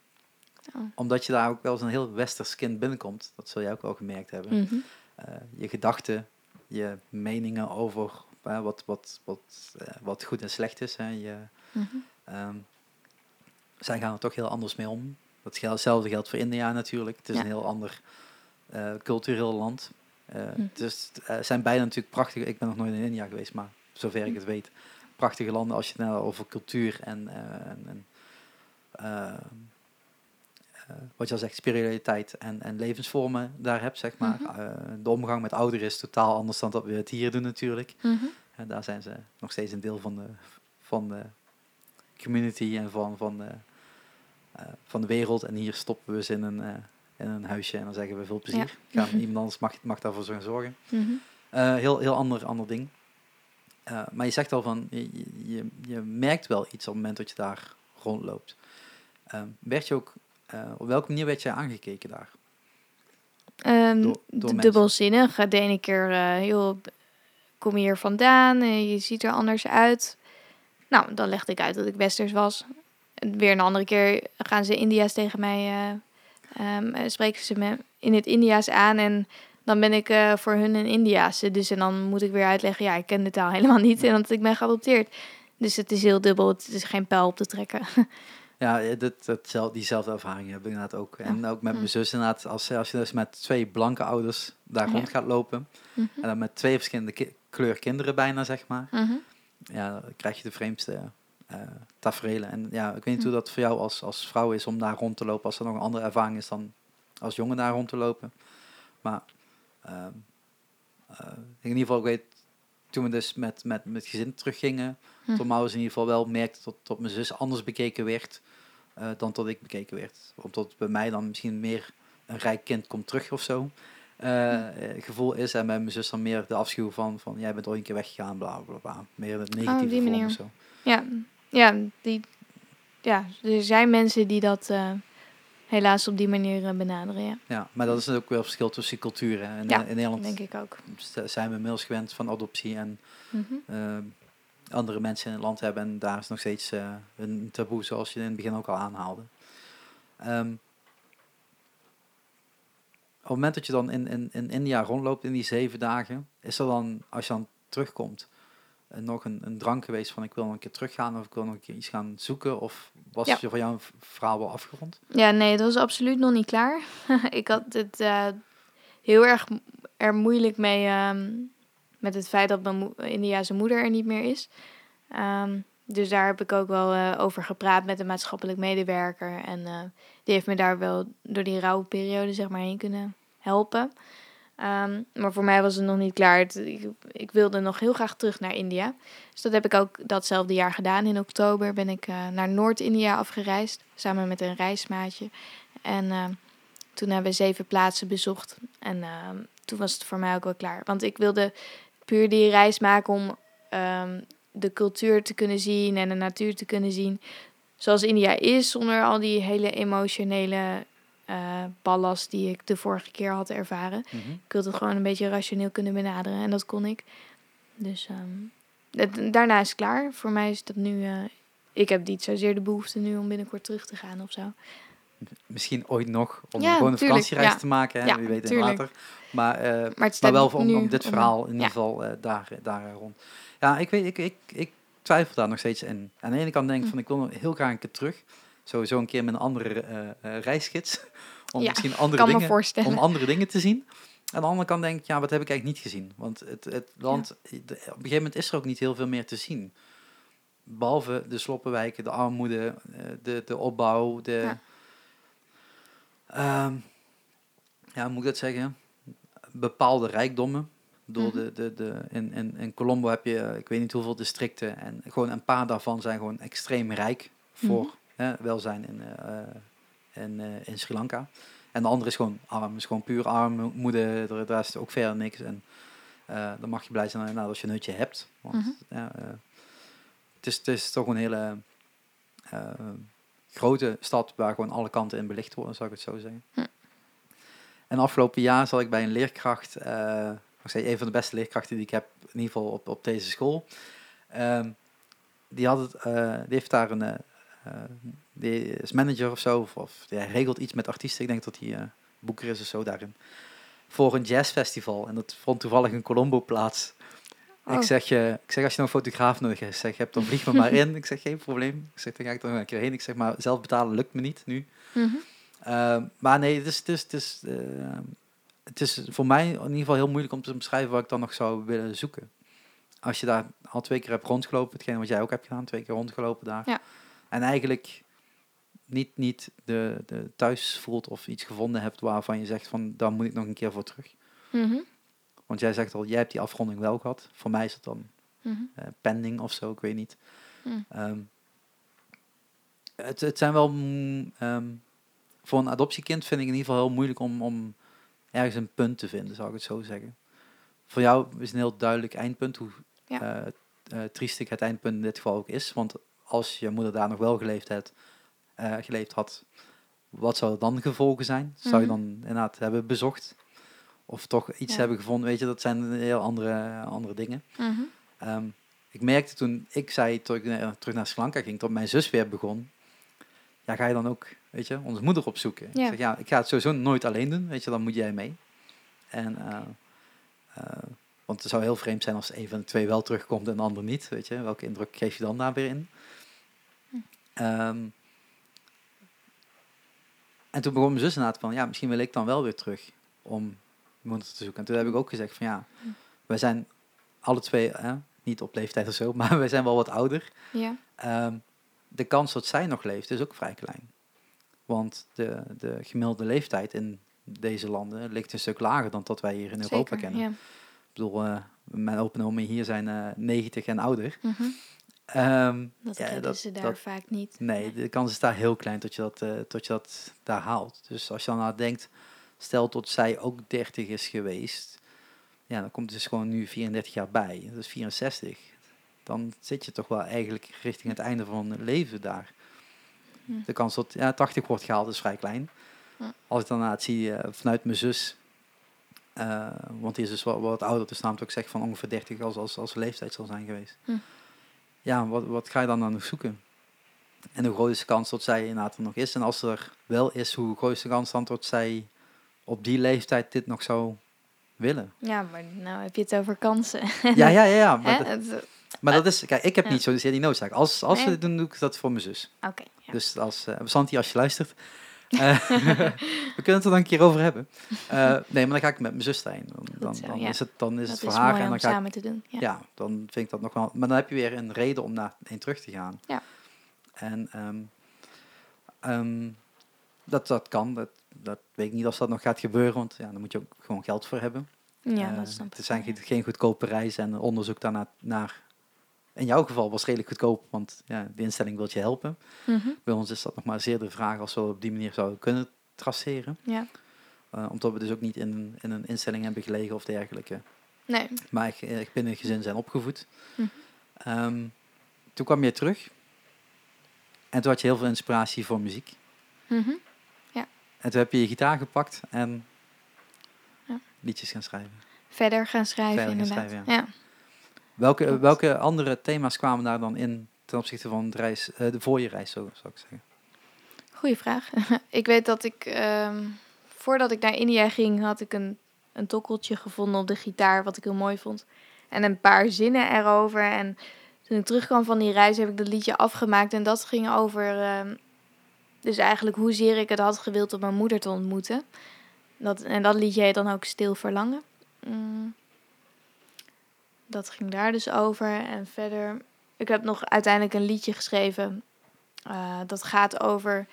Oh. Omdat je daar ook wel eens een heel westers kind binnenkomt. Dat zul jij ook wel gemerkt hebben. Mhm. Eh, je gedachten, je meningen over eh, wat, wat, wat, wat goed en slecht is. Hè. Je, Mhm. Ehm, zij gaan er toch heel anders mee om. Dat geldt, hetzelfde geldt voor India natuurlijk. Het is Ja. een heel ander cultureel land. Hm. Dus het zijn beide natuurlijk prachtige... Ik ben nog nooit in India geweest, maar zover ik Hm. het weet... Prachtige landen als je het nou over cultuur en... eh, en, eh, eh, wat je al zegt, spiritualiteit en, en levensvormen daar hebt, zeg maar. Mhm. De omgang met ouderen is totaal anders dan dat we het hier doen natuurlijk. Mhm. En daar zijn ze nog steeds een deel van de, van de community en van, van, de, van de wereld. En hier stoppen we ze in een, in een huisje en dan zeggen we veel plezier. Gaan, iemand anders mag, mag daarvoor zo zorgen. Mhm. Heel heel ander, ander ding. Eh, maar je zegt al van, je, je, je merkt wel iets op het moment dat je daar rondloopt. Ehm, werd je ook, eh, op welke manier werd jij aangekeken daar? Door- door d- mensen. dubbelzinnig. De ene keer, eh b- kom je hier vandaan? Eh, je ziet er anders uit. Nou, dan legde ik uit dat ik westers was. En weer een andere keer gaan ze India's tegen mij, eh, ehm, eh, spreken ze me in het India's aan en dan ben ik eh, voor hun een Indiaanse. Dus en dan moet ik weer uitleggen, ja, ik ken de taal <laughs> helemaal niet en dat ik ben geadopteerd. Dus het is heel dubbel, het is geen pijl op te trekken. <laughs> Ja, eh, dat, dat, zel- diezelfde ervaring heb ik inderdaad ook. En ook met mijn zus inderdaad, als, als je dus met twee blanke ouders daar Ja. rond gaat lopen, Mhm. en dan met twee verschillende ki- kleur kinderen bijna, zeg maar, Mhm. ja, dan krijg je de vreemdste eh tafereelen. En ja, ik weet niet Hm. hoe dat voor jou als, als vrouw is om daar rond te lopen, als er nog een andere ervaring is dan als jongen daar rond te lopen. Maar in ieder geval, ik weet, toen we dus met, met, met gezin teruggingen, Hm. toen Maus in ieder geval wel merkte dat, dat mijn zus anders bekeken werd eh, dan tot ik bekeken werd. Omdat bij mij dan misschien meer een rijk kind komt terug of zo. eh, eh, gevoel is en bij mijn zus dan meer de afschuw van, van jij bent ooit een keer weggegaan, bla bla bla. Meer het negatieve Oh, of zo. Ja, ja, die, ja, er zijn mensen die dat eh, helaas op die manier eh, benaderen. Ja, Ja, maar dat is ook wel verschil tussen culturen. En Ja, eh, in Nederland denk ik ook. zijn we inmiddels gewend van adoptie en Mhm. eh, andere mensen in het land hebben. En daar is nog steeds een taboe, zoals je in het begin ook al aanhaalde. Ehm, op het moment dat je dan in, in, in India rondloopt in die zeven dagen, is er dan, als je dan terugkomt, nog een, een drang geweest van ik wil nog een keer teruggaan of ik wil nog een keer iets gaan zoeken? Of was Ja. je van jouw v- verhaal wel afgerond? Ja, nee, het was absoluut nog niet klaar. <laughs> ik had het eh, heel erg er moeilijk mee ehm, met het feit dat mijn Indiase moeder er niet meer is. Ehm, dus daar heb ik ook wel eh, over gepraat met een maatschappelijk medewerker. En eh, die heeft me daar wel door die rauwe periode zeg maar heen kunnen helpen. Ehm, maar voor mij was het nog niet klaar. Ik, ik wilde nog heel graag terug naar India. Dus dat heb ik ook datzelfde jaar gedaan. In oktober ben ik eh, naar Noord-India afgereisd. Samen met een reismaatje. En eh, toen hebben we zeven plaatsen bezocht. En eh, toen was het voor mij ook wel klaar. Want ik wilde puur die reis maken om ehm, de cultuur te kunnen zien en de natuur te kunnen zien. Zoals India is, zonder al die hele emotionele eh, ballast die ik de vorige keer had ervaren. Mhm. Ik wilde het gewoon een beetje rationeel kunnen benaderen en dat kon ik. Dus ehm, het- daarna is het klaar. Voor mij is dat nu. eh, ik heb niet zozeer de behoefte nu om binnenkort terug te gaan of zo. Misschien ooit nog om Ja, gewoon een tuurlijk, vakantiereis ja. te maken, hè? Ja, wie weet tuurlijk. later. Maar, eh, Maar het wel om, om dit om- verhaal in ieder geval daar, daar rond. Ja, ik weet, ik, ik, ik twijfel daar nog steeds in. Aan de ene kant denk ik Hm. van ik wil nog heel graag een keer terug. Sowieso een keer met een andere eh, reisgids. <laughs> Om Ja, misschien andere dingen om andere dingen te zien. Aan de andere kant denk ik, ja, wat heb ik eigenlijk niet gezien? Want het, het land, op een gegeven moment is er ook niet heel veel meer te zien. Behalve de sloppenwijken, de armoede, eh, de, de opbouw, de... Ja. Ehm, ja, moet ik dat zeggen? Bepaalde rijkdommen. Door Mhm. de, de, de, in, in, in Colombo heb je, ik weet niet hoeveel districten. En gewoon een paar daarvan zijn gewoon extreem rijk voor Mhm. Welzijn in, eh, in, eh, in Sri Lanka. En de andere is gewoon arm, is gewoon puur armoede. Er, daar is ook verder niks. En eh, dan mag je blij zijn nou, als je een hutje hebt. Want Mhm. ja, het, is, het is toch een hele grote stad waar gewoon alle kanten in belicht worden, zou ik het zo zeggen. Hm. En afgelopen jaar zal ik bij een leerkracht, ik zei een van de beste leerkrachten die ik heb, in ieder geval op, op deze school. Ehm, die, had het, die heeft daar een, die is manager of zo, of, of die regelt iets met artiesten. Ik denk dat hij eh, boeker is of zo daarin. Voor een jazzfestival. En dat vond toevallig in Colombo plaats. Oh. Ik, zeg, eh, ik zeg, als je nog een fotograaf nodig hebt, zeg, heb, dan vlieg me maar in. Ik zeg, geen probleem. Ik zeg, dan ga ik er nog een keer heen. Ik zeg, maar zelf betalen lukt me niet nu. Mhm. Maar nee, het is, het, is, het, is, eh, het is voor mij in ieder geval heel moeilijk om te beschrijven wat ik dan nog zou willen zoeken. Als je daar al twee keer hebt rondgelopen, hetgeen wat jij ook hebt gedaan, twee keer rondgelopen daar. Ja. En eigenlijk niet, niet de, de thuis voelt of iets gevonden hebt waarvan je zegt van, daar moet ik nog een keer voor terug. Mhm. Want jij zegt al, jij hebt die afronding wel gehad. Voor mij is het dan Mhm. eh, pending of zo, ik weet niet. Mm. Ehm, het, het zijn wel, mm, ehm, voor een adoptiekind vind ik in ieder geval heel moeilijk om, om ergens een punt te vinden, zou ik het zo zeggen. Voor jou is een heel duidelijk eindpunt, hoe Ja. eh, eh, triestig het eindpunt in dit geval ook is. Want als je moeder daar nog wel geleefd, had, eh, geleefd had, wat zouden dan de gevolgen zijn? Zou je Mhm. dan inderdaad hebben bezocht? Of toch iets Ja. hebben gevonden? Weet je, dat zijn heel andere, andere dingen. Mhm. Ehm, ik merkte toen ik zei toen ik terug naar Sri Lanka ging, dat mijn zus weer begon. Ja, ga je dan ook, weet je, onze moeder opzoeken? Ja. Ik zeg, ja, ik ga het sowieso nooit alleen doen, weet je, dan moet jij mee. En, eh, eh, want het zou heel vreemd zijn als een van de twee wel terugkomt en de ander niet, weet je. Welke indruk geef je dan daar weer in? Hm. Ehm, en toen begon mijn zus inderdaad van, ja, misschien wil ik dan wel weer terug om moeder te zoeken. En toen heb ik ook gezegd van, ja, Hm. wij zijn alle twee, hè, niet op leeftijd of zo, <laughs> maar wij zijn wel wat ouder. Ja. Ehm, de kans dat zij nog leeft is ook vrij klein. Want de, de gemiddelde leeftijd in deze landen ligt een stuk lager dan dat wij hier in Europa Zeker. kennen. Ja. Ik bedoel, eh, mijn opa en oma hier zijn eh 90 en ouder. Mhm. Ehm, Dat ja, dat- ze daar dat- vaak niet. Nee, de kans is daar heel klein tot je dat, eh, tot je dat daar haalt. Dus als je dan nou denkt, stel tot zij ook 30 is geweest, ja, dan komt dus gewoon nu 34 jaar bij. Dat is 64. Dan zit je toch wel eigenlijk richting het einde van het leven daar. Hm. De kans dat ja, 80 wordt gehaald is vrij klein. Hm. Als ik dan naar het zie eh, vanuit mijn zus, eh, want die is dus wat, wat ouder, dus namelijk ook zeg van ongeveer 30 als, als, als leeftijd zal zijn geweest. Hm. Ja, wat, wat ga je dan dan nog zoeken? En hoe groot is de kans dat zij inderdaad er nog is? En als er wel is, hoe groot is de kans dan dat zij op die leeftijd dit nog zou willen? Ja, maar nou heb je het over kansen. <laughs> Ja, ja, ja. ja maar dat- Maar dat is, kijk, ik heb ja. niet zozeer die noodzaak. Als, als we Nee. doen, doe ik dat voor mijn zus. Oké, ja. Dus als, eh Santi, als je luistert, eh, <laughs> we kunnen het er dan een keer over hebben. Eh, nee, maar dan ga ik met mijn zus daarheen. Dan, dan, zo, dan ja. is het, dan is dat het is voor haar en dan ga ik samen te doen. Ja. ja. dan vind ik dat nog wel. Maar dan heb je weer een reden om naar een terug te gaan. Ja. En ehm, ehm, dat, dat kan. Dat, dat weet ik niet of dat nog gaat gebeuren, want ja, daar moet je ook gewoon geld voor hebben. Ja, Eh, dat snap ik. Het zijn geen, geen goedkope reizen en onderzoek daarna naar. In jouw geval was redelijk goedkoop, want ja, de instelling wil je helpen. ja. Mhm, Bij ons is dat nog maar zeer de vraag als we op die manier zouden kunnen traceren. ja. Eh, omdat we dus ook niet in, een- in een instelling hebben gelegen of dergelijke. Nee. Maar ik, eh, binnen een gezin zijn opgevoed. Mhm. Ehm, toen kwam je terug. En toen had je heel veel inspiratie voor muziek. Mhm. En toen heb je je gitaar gepakt en Ja. liedjes gaan schrijven. Verder gaan schrijven, Verder gaan inderdaad. schrijven, ja. Welke, Klopt. welke andere thema's kwamen daar dan in ten opzichte van de, reis, eh, de voor je reis, zo zou ik zeggen? Goeie vraag. <laughs> ik weet dat ik, ehm, voordat ik naar India ging, had ik een, een tokkeltje gevonden op de gitaar, wat ik heel mooi vond. En een paar zinnen erover. En toen ik terugkwam van die reis, heb ik dat liedje afgemaakt. En dat ging over, ehm, dus eigenlijk hoezeer ik het had gewild om mijn moeder te ontmoeten. Dat, en dat liedje heet dan ook Stil Verlangen. Mm. Dat ging daar dus over. En verder, ik heb nog uiteindelijk een liedje geschreven. eh, dat gaat over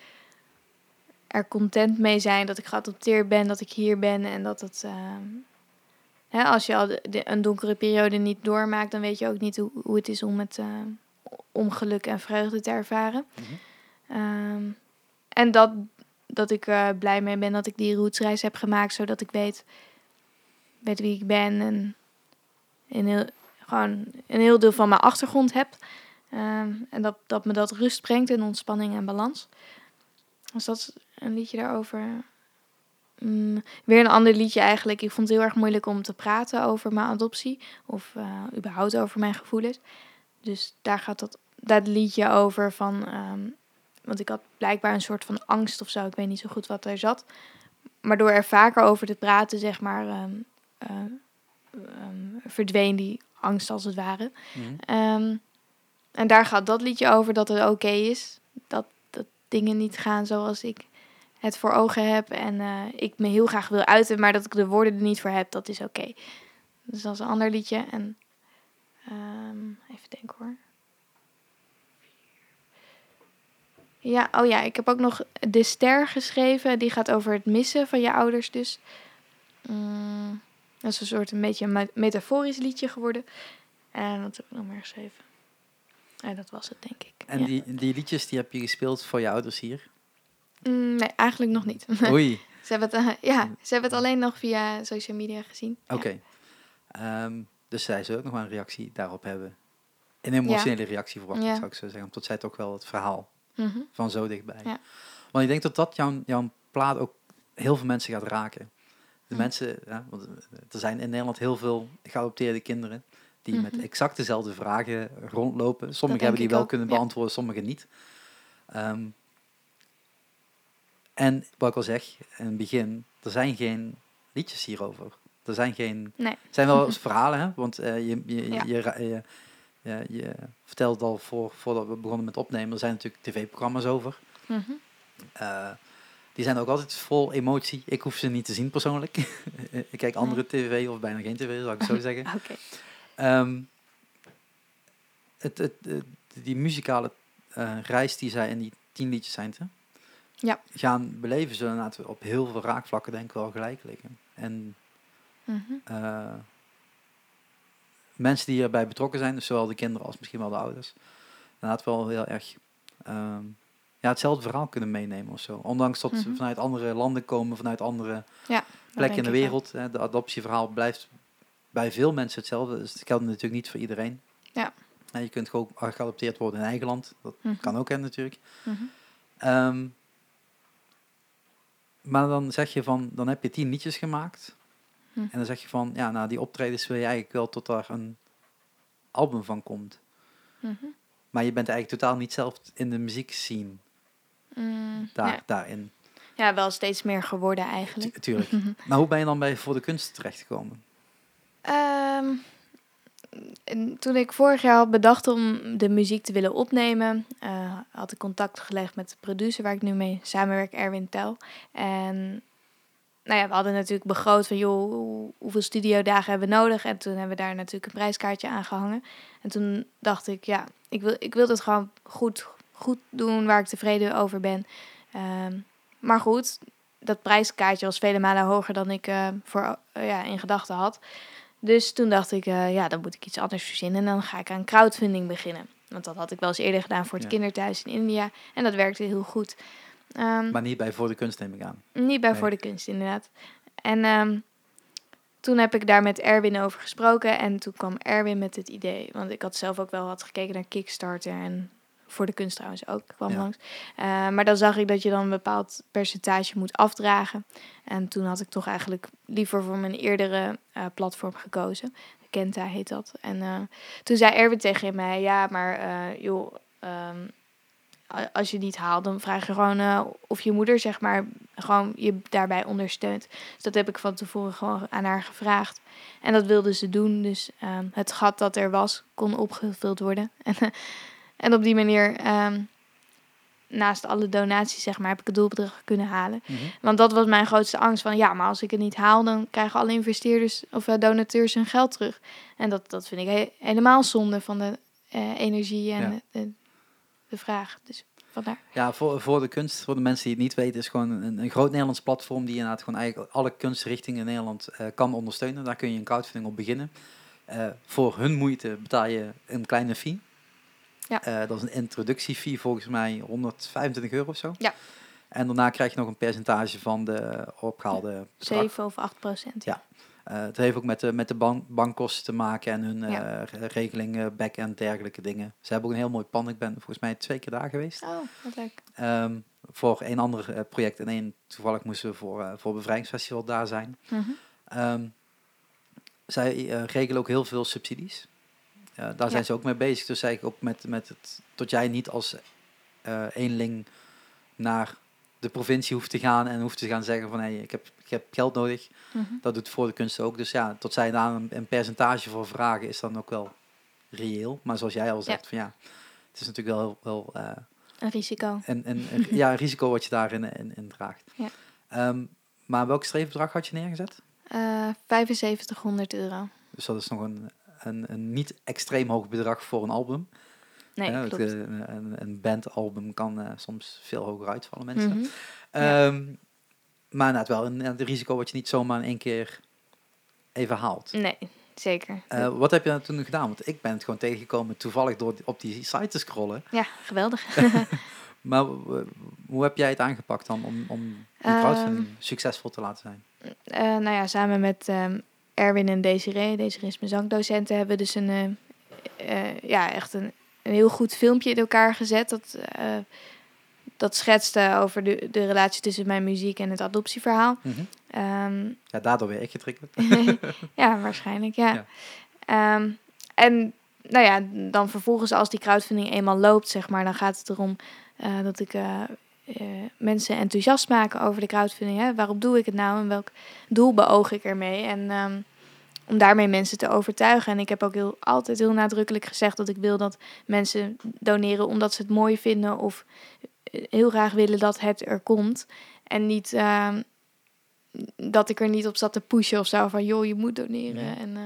er content mee zijn dat ik geadopteerd ben, dat ik hier ben en dat het. ehm, hè, als je al de- de- een donkere periode niet doormaakt, dan weet je ook niet hoe, hoe het is om het eh, om geluk en vreugde te ervaren. Ehm, en dat, dat ik eh, blij mee ben dat ik die rootsreis heb gemaakt, zodat ik weet, weet wie ik ben en een heel, gewoon een heel deel van mijn achtergrond heb. Ehm, en dat, dat me dat rust brengt en ontspanning en balans. Dus dat een liedje daarover. Mm, weer een ander liedje eigenlijk. Ik vond het heel erg moeilijk om te praten over mijn adoptie. Of eh, überhaupt over mijn gevoelens. Dus daar gaat dat, dat liedje over van... ehm, want ik had blijkbaar een soort van angst of zo. Ik weet niet zo goed wat er zat. Maar door er vaker over te praten, zeg maar... ehm, ehm, verdween die angst als het ware. Mhm. Ehm, en daar gaat dat liedje over dat het oké is. Dat, dat dingen niet gaan zoals ik het voor ogen heb. En eh, ik me heel graag wil uiten, maar dat ik de woorden er niet voor heb, dat is oké. Dus dat is een ander liedje. En ehm, even denken hoor. Ja, oh ja, ik heb ook nog De Ster geschreven. Die gaat over het missen van je ouders dus. Mm, dat is een soort een beetje een me- metaforisch liedje geworden. En wat heb ik nog meer geschreven? En dat was het, denk ik. En ja. die, die liedjes die heb je gespeeld voor je ouders hier? Mm, nee, eigenlijk nog niet. <laughs> Oei, ze, hebben het, eh, ja, ze hebben het alleen nog via social media gezien. Ja. oké. Ehm, dus zij zullen ook nog wel een reactie daarop hebben. Een emotionele reactie verwacht, Ja. zou ik zo zeggen. Omdat zij toch wel het verhaal Mhm. van zo dichtbij. Want ik denk dat dat jouw, jouw plaat ook heel veel mensen gaat raken. De Mhm. mensen, ja, want er zijn in Nederland heel veel geadopteerde kinderen die met Mhm. exact dezelfde vragen rondlopen. Sommigen hebben die wel ook, kunnen beantwoorden, sommigen niet. Ehm, en wat ik al zeg in het begin, er zijn geen liedjes hierover. Er zijn geen. Nee. Zijn wel <laughs> verhalen, hè? Want eh, je, je, Ja. je, je, je, je vertelde al voor, voordat we begonnen met opnemen, er zijn natuurlijk tv-programma's over. Mhm. Eh, die zijn ook altijd vol emotie. Ik hoef ze niet te zien persoonlijk. <laughs> ik kijk andere tv of bijna geen tv, zou ik zo <laughs> zeggen. Oké. Ehm, het, het, het- die muzikale eh, reis die zij in die tien liedjes zijn, hè, Ja. gaan beleven ze inderdaad op heel veel raakvlakken denk ik wel gelijk liggen. En Mhm. eh, mensen die erbij betrokken zijn, dus zowel de kinderen als misschien wel de ouders, inderdaad wel heel erg ehm, ja, hetzelfde verhaal kunnen meenemen of zo. Ondanks dat ze Mhm. vanuit andere landen komen, vanuit andere Ja, dat plekken in de wereld. Hè, de adoptieverhaal blijft bij veel mensen hetzelfde. Dus het geldt natuurlijk niet voor iedereen. Ja. En je kunt gewoon geadopteerd worden in eigen land. Dat Mhm. kan ook hè, natuurlijk. Mhm. Ehm, maar dan zeg je van, dan heb je tien liedjes gemaakt. En dan zeg je van, ja, nou die optredens wil je eigenlijk wel tot daar een album van komt. Maar je bent eigenlijk totaal niet zelf in de muziek scene Mm, daar, ja. daarin. ja, wel steeds meer geworden eigenlijk. Tu- tuurlijk. <laughs> maar hoe ben je dan bij voor de kunst terechtgekomen? En toen ik vorig jaar had bedacht om de muziek te willen opnemen, eh, had ik contact gelegd met de producer waar ik nu mee samenwerk, Erwin Tel. En nou ja, we hadden natuurlijk begroot van, joh, hoe- hoeveel studiodagen hebben we nodig? En toen hebben we daar natuurlijk een prijskaartje aan gehangen. En toen dacht ik, ja, ik wil, ik wil het gewoon goed, goed doen waar ik tevreden over ben. Ehm, maar goed, dat prijskaartje was vele malen hoger dan ik eh, voor, eh, ja, in gedachten had. Dus toen dacht ik, eh, ja, dan moet ik iets anders verzinnen. En dan ga ik aan crowdfunding beginnen. Want dat had ik wel eens eerder gedaan voor het Ja. kinderthuis in India. En dat werkte heel goed. Ehm, Maar niet bij voor de kunst neem ik aan. niet bij Nee. voor de kunst, inderdaad. En ehm, toen heb ik daar met Erwin over gesproken. En toen kwam Erwin met het idee. Want ik had zelf ook wel wat gekeken naar Kickstarter. En voor de kunst trouwens ook kwam Ja. langs. Eh, maar dan zag ik dat je dan een bepaald percentage moet afdragen. En toen had ik toch eigenlijk liever voor mijn eerdere eh, platform gekozen. Kenta heet dat. En eh, toen zei Erwin tegen mij: Ja, maar joh. ehm, als je niet haalt, dan vraag je gewoon of je moeder, zeg maar, gewoon je daarbij ondersteunt. Dus dat heb ik van tevoren gewoon aan haar gevraagd. En dat wilde ze doen. Dus ehm, het gat dat er was, kon opgevuld worden. <laughs> En, en op die manier, ehm, naast alle donaties, zeg maar, heb ik het doelbedrag kunnen halen. Mhm. Want dat was mijn grootste angst. Van ja, maar als ik het niet haal, dan krijgen alle investeerders of eh, donateurs hun geld terug. En dat, dat vind ik he- helemaal zonde van de eh, energie en Ja. de, de, de vraag. Dus vandaar. Ja, voor, voor de kunst, voor de mensen die het niet weten, is gewoon een, een groot Nederlands platform die inderdaad gewoon eigenlijk alle kunstrichtingen in Nederland eh, kan ondersteunen. Daar kun je een crowdfunding op beginnen. Voor hun moeite betaal je een kleine fee. Ja. Eh, dat is een introductiefee volgens mij 125 euro of zo. Ja. En daarna krijg je nog een percentage van de opgehaalde bedrag. 7 of 8 procent. Ja. Eh, het heeft ook met de, met de ban- bankkosten te maken en hun eh, Ja. re- regelingen, back en dergelijke dingen. Ze hebben ook een heel mooi pand. Ik ben volgens mij twee keer daar geweest. Oh, wat leuk. Ehm, voor een ander project en één toevallig moesten we voor, voor Bevrijdingsfestival daar zijn. Mhm. Ehm, zij regelen ook heel veel subsidies. Eh, daar zijn Ja. ze ook mee bezig. Dus eigenlijk ook met, met het, tot jij niet als eh eenling naar de provincie hoeft te gaan en hoeft te gaan zeggen van hé, ik, heb, ik heb geld nodig. Mhm. Dat doet voor de kunst ook. Dus ja, tot zij daar een, een percentage voor vragen is dan ook wel reëel. Maar zoals jij al zegt, van ja, het is natuurlijk wel, wel eh, Een risico. een, een- <laughs> ja, een risico wat je daarin in, in draagt. Ja. Ehm, maar welk streefbedrag had je neergezet? Eh 7500 euro. Dus dat is nog een, een, een niet extreem hoog bedrag voor een album. Nee, klopt. eh, een, een, bandalbum kan eh, soms veel hoger uitvallen, mensen. Ja. Ehm, maar inderdaad wel een, een risico wat je niet zomaar in één keer even haalt. Nee, zeker. Eh, wat heb je dan toen gedaan? Want ik ben het gewoon tegengekomen toevallig door op die site te scrollen. ja, geweldig. <laughs> <laughs> Maar hoe heb jij het aangepakt dan om, om die Ehm. crowdfunding succesvol te laten zijn? Nou ja, samen met ehm, Erwin en Desiree, Desiree is mijn zangdocenten, hebben dus een, eh, eh, ja, echt een, een heel goed filmpje in elkaar gezet. Dat, eh, dat schetste over de, de relatie tussen mijn muziek en het adoptieverhaal. Ehm, Ja, daardoor weer ik getriggerd. <laughs> ja, <laughs> waarschijnlijk, ja. Ja. Ehm, en nou ja, dan vervolgens als die crowdfunding eenmaal loopt, zeg maar, dan gaat het erom dat ik mensen enthousiast maken over de crowdfunding. Hè? Waarom doe ik het nou en welk doel beoog ik ermee? En ehm, om daarmee mensen te overtuigen. En ik heb ook heel, altijd heel nadrukkelijk gezegd dat ik wil dat mensen doneren omdat ze het mooi vinden of eh, heel graag willen dat het er komt. En niet ehm, dat ik er niet op zat te pushen of zo van joh, je moet doneren en eh,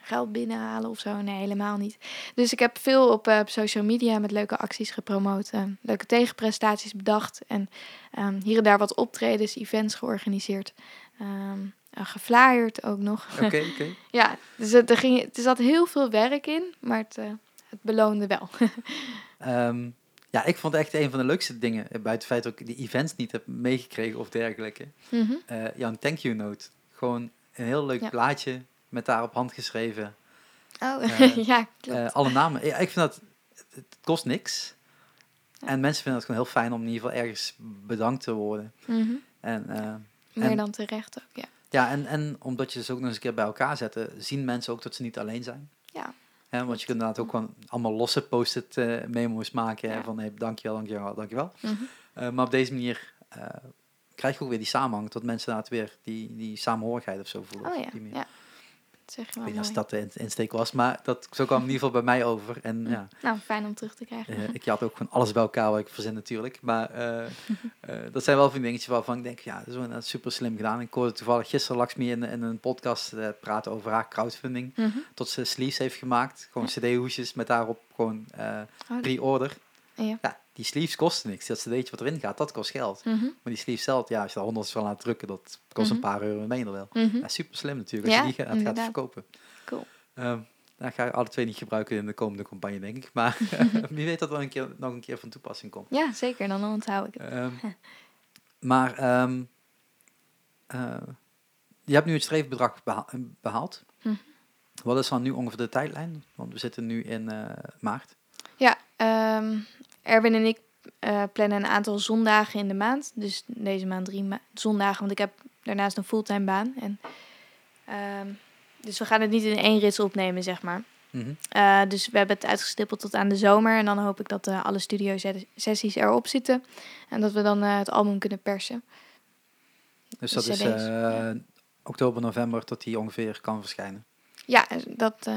geld binnenhalen of zo. Nee, helemaal niet. Dus ik heb veel op, eh, social media met leuke acties gepromoot, leuke tegenprestaties bedacht en ehm, hier en daar wat optredens, events georganiseerd. Ehm geflyerd ook nog. Oké, oké. <laughs> ja, dus het, er, ging, er zat heel veel werk in, maar het, eh, het beloonde wel. <laughs> Ehm, ja, ik vond echt een van de leukste dingen, eh, buiten het feit dat ik die events niet heb meegekregen of dergelijke, eh jouw thank you note. Gewoon een heel leuk Ja. plaatje met daarop handgeschreven Oh, <laughs> ja, klopt. alle namen. Ja, ik vind dat, het kost niks. Ja. En mensen vinden het gewoon heel fijn om in ieder geval ergens bedankt te worden. Mhm. En Meer en- dan terecht ook, ja. Ja, en, en omdat je ze ook nog eens een keer bij elkaar zetten, zien mensen ook dat ze niet alleen zijn. Ja. Hè, want je kunt inderdaad ook gewoon allemaal losse post-it eh, memo's maken. hè, Ja. van hey, dankjewel, dankjewel, dankjewel. Mhm. Eh, maar op deze manier eh, krijg je ook weer die samenhang. Dat mensen inderdaad weer die, die samenhorigheid of zo voelen. Oh ja, ja. Zeg je Ik weet niet dat de in- insteek was, maar dat, zo kwam in ieder geval bij mij over. En ja, Nou, fijn om terug te krijgen. eh, ik had ook gewoon alles bij elkaar wat ik verzin natuurlijk. Maar eh, <laughs> eh, dat zijn wel van dingetjes waarvan ik denk, ja, dat is wel super slim gedaan. Ik hoorde toevallig gisteren Laxmi in, in een podcast praten over haar crowdfunding. Mhm. Tot ze sleeves heeft gemaakt. Gewoon cd-hoesjes met daarop gewoon Oh, pre-order. Ja. Ja, die sleeves kosten niks. Dat cd'tje wat erin gaat, dat kost geld. Mhm. Maar die sleeve zelf, ja, als je daar honderd van laat drukken, dat kost een Mhm. paar euro minder wel. Mhm. Ja, super slim natuurlijk, als Ja, je die gaat, verkopen. Cool. Dat ga ik alle twee niet gebruiken in de komende campagne, denk ik. Maar <laughs> <laughs> wie weet dat wel een keer, nog een keer van toepassing komt. Ja, zeker. Dan onthoud ik het. Ehm, <laughs> maar ehm, eh, je hebt nu het streefbedrag beha- behaald. Hm. Wat is dan nu ongeveer de tijdlijn? Want we zitten nu in eh, maart. Ja, ehm, Erwin en ik eh, plannen een aantal zondagen in de maand. Dus deze maand drie ma- zondagen, want ik heb daarnaast een fulltime baan. En, ehm, dus we gaan het niet in één rits opnemen, zeg maar. Mhm. Eh, dus we hebben het uitgestippeld tot aan de zomer. En dan hoop ik dat eh, alle studio-sessies erop zitten. En dat we dan het album kunnen persen. Dus dat is ja. oktober, november tot die ongeveer kan verschijnen. Ja, dat,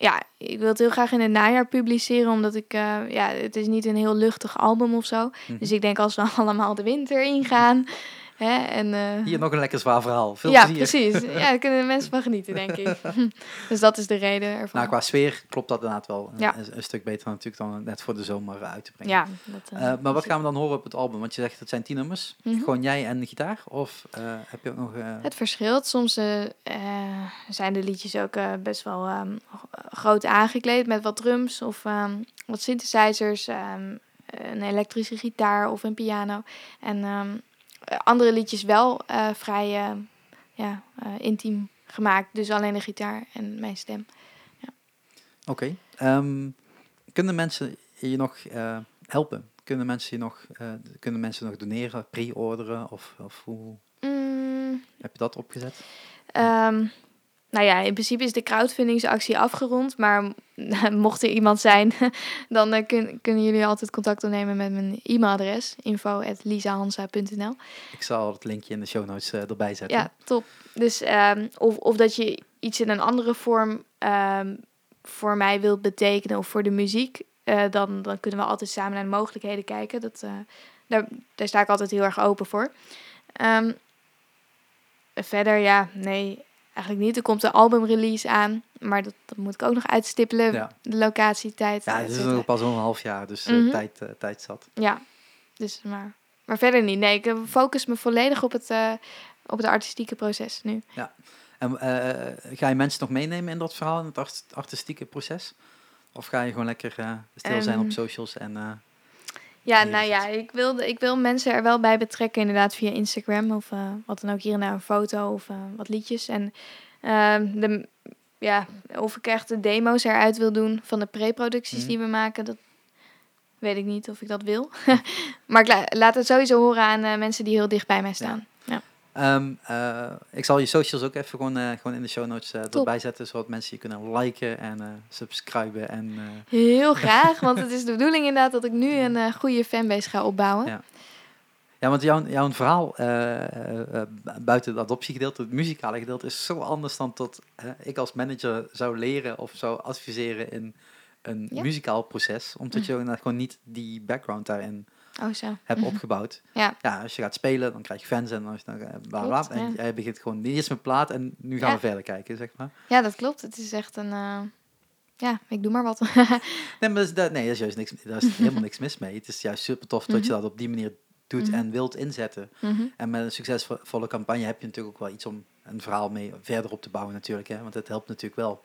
ja, ik wil het heel graag in het najaar publiceren. Omdat ik, eh, ja, het is niet een heel luchtig album of zo. Mhm. Dus ik denk als we <laughs> allemaal de winter ingaan. <laughs> Hè, en, eh, Hier nog een lekker zwaar verhaal. Veel ja, plezier. precies. <laughs> Ja, daar kunnen de mensen van genieten, denk ik. <laughs> dus dat is de reden ervan. Nou, qua sfeer klopt dat inderdaad wel. Ja. Een, een stuk beter natuurlijk dan net voor de zomer uit te brengen. ja, dat, eh, Eh, maar wat gaan we dan horen op het album? Want je zegt het zijn tien nummers. Mhm. Gewoon jij en de gitaar? Of heb je ook nog... Het verschilt. Soms zijn de liedjes ook best wel ehm, groot aangekleed met wat drums of ehm, wat synthesizers, ehm, een elektrische gitaar of een piano. En andere liedjes wel eh, vrij eh, ja, eh, intiem gemaakt. Dus alleen de gitaar en mijn stem. Oké. Ehm, kunnen mensen je nog eh, helpen? Kunnen mensen je nog, eh, kunnen mensen nog doneren, pre-orderen? Of, of hoe Mm, heb je dat opgezet? Ehm, nou ja, in principe is de crowdfundingsactie afgerond. Maar <laughs> mocht er iemand zijn, <laughs> dan eh, kun- kunnen jullie altijd contact opnemen met mijn e-mailadres. info.lisahansa.nl Ik zal het linkje in de show notes eh, erbij zetten. Ja, top. Dus ehm, of, of dat je iets in een andere vorm ehm, voor mij wilt betekenen of voor de muziek. eh, dan, dan kunnen we altijd samen naar de mogelijkheden kijken. Dat, daar, daar sta ik altijd heel erg open voor. Ehm, verder, ja, nee, eigenlijk niet. Er komt een albumrelease aan, maar dat, dat moet ik ook nog uitstippelen. Ja. De locatie, tijd. Ja, et het is nog pas een half jaar, dus eh, Mhm. tijd, eh, tijd zat. Ja, dus maar, maar verder niet. Nee, ik eh, focus me volledig op het, eh, op het artistieke proces nu. En eh, ga je mensen nog meenemen in dat verhaal, in het art- artistieke proces? Of ga je gewoon lekker eh, stil zijn op Ehm, socials en... Ja, nou ja, ik wil, ik wil mensen er wel bij betrekken, inderdaad, via Instagram of eh, wat dan ook hier en daar een foto of eh, wat liedjes. En ehm, de, ja, of ik echt de demo's eruit wil doen van de pre-producties Mhm. die we maken, dat weet ik niet of ik dat wil. <laughs> maar ik la- laat het sowieso horen aan eh, mensen die heel dicht bij mij staan. Ehm, eh, ik zal je socials ook even gewoon, eh, gewoon in de show notes Top. erbij zetten, zodat mensen je kunnen liken en subscriben. En, Heel graag, want het <laughs> is de bedoeling inderdaad dat ik nu een goede fanbase ga opbouwen. Ja. ja, want jouw, jouw verhaal bu- buiten het adoptiegedeelte, het muzikale gedeelte, is zo anders dan tot eh, ik als manager zou leren of zou adviseren in een Ja. muzikaal proces. Omdat je inderdaad gewoon niet die background daarin Oh zo. hebt Mhm. opgebouwd. Ja. ja, als je gaat spelen, dan krijg je fans en dan, is- dan eh, bla bla. Klopt, En ja. jij begint gewoon, dit is mijn plaat en nu gaan Ja. we verder kijken, zeg maar. Ja, dat klopt. Het is echt een... eh, ja, ik doe maar wat. <laughs> Nee, maar dat is, dat, nee, dat is juist niks, daar is <laughs> helemaal niks mis mee. Het is juist super tof dat je Mhm. dat op die manier doet Mhm. en wilt inzetten. En met een succesvolle campagne heb je natuurlijk ook wel iets om een verhaal mee verder op te bouwen natuurlijk. Hè? Want het helpt natuurlijk wel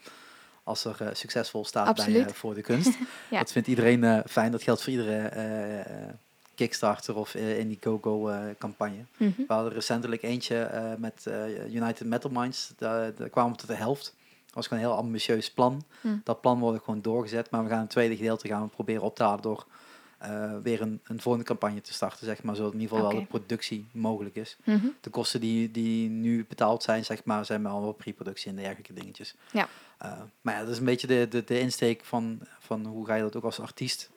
als er eh, succesvol staat bij, voor de kunst. <laughs> Ja. Dat vindt iedereen fijn. Dat geldt voor iedere Kickstarter of uh, Indiegogo eh campagne. Mhm. We hadden recentelijk eentje eh, met eh, United Metal Minds. Daar, daar kwamen we tot de helft. Dat was gewoon een heel ambitieus plan. Hm. Dat plan wordt gewoon doorgezet. Maar we gaan het tweede gedeelte gaan we proberen op te halen door eh, weer een, een volgende campagne te starten. Zeg maar, zodat in ieder geval wel Oké. de productie mogelijk is. Mhm. De kosten die, die nu betaald zijn, zeg maar, zijn wel pre-productie en dergelijke dingetjes. Ja. Eh, maar ja, dat is een beetje de, de, de insteek van, van hoe ga je dat ook als artiest.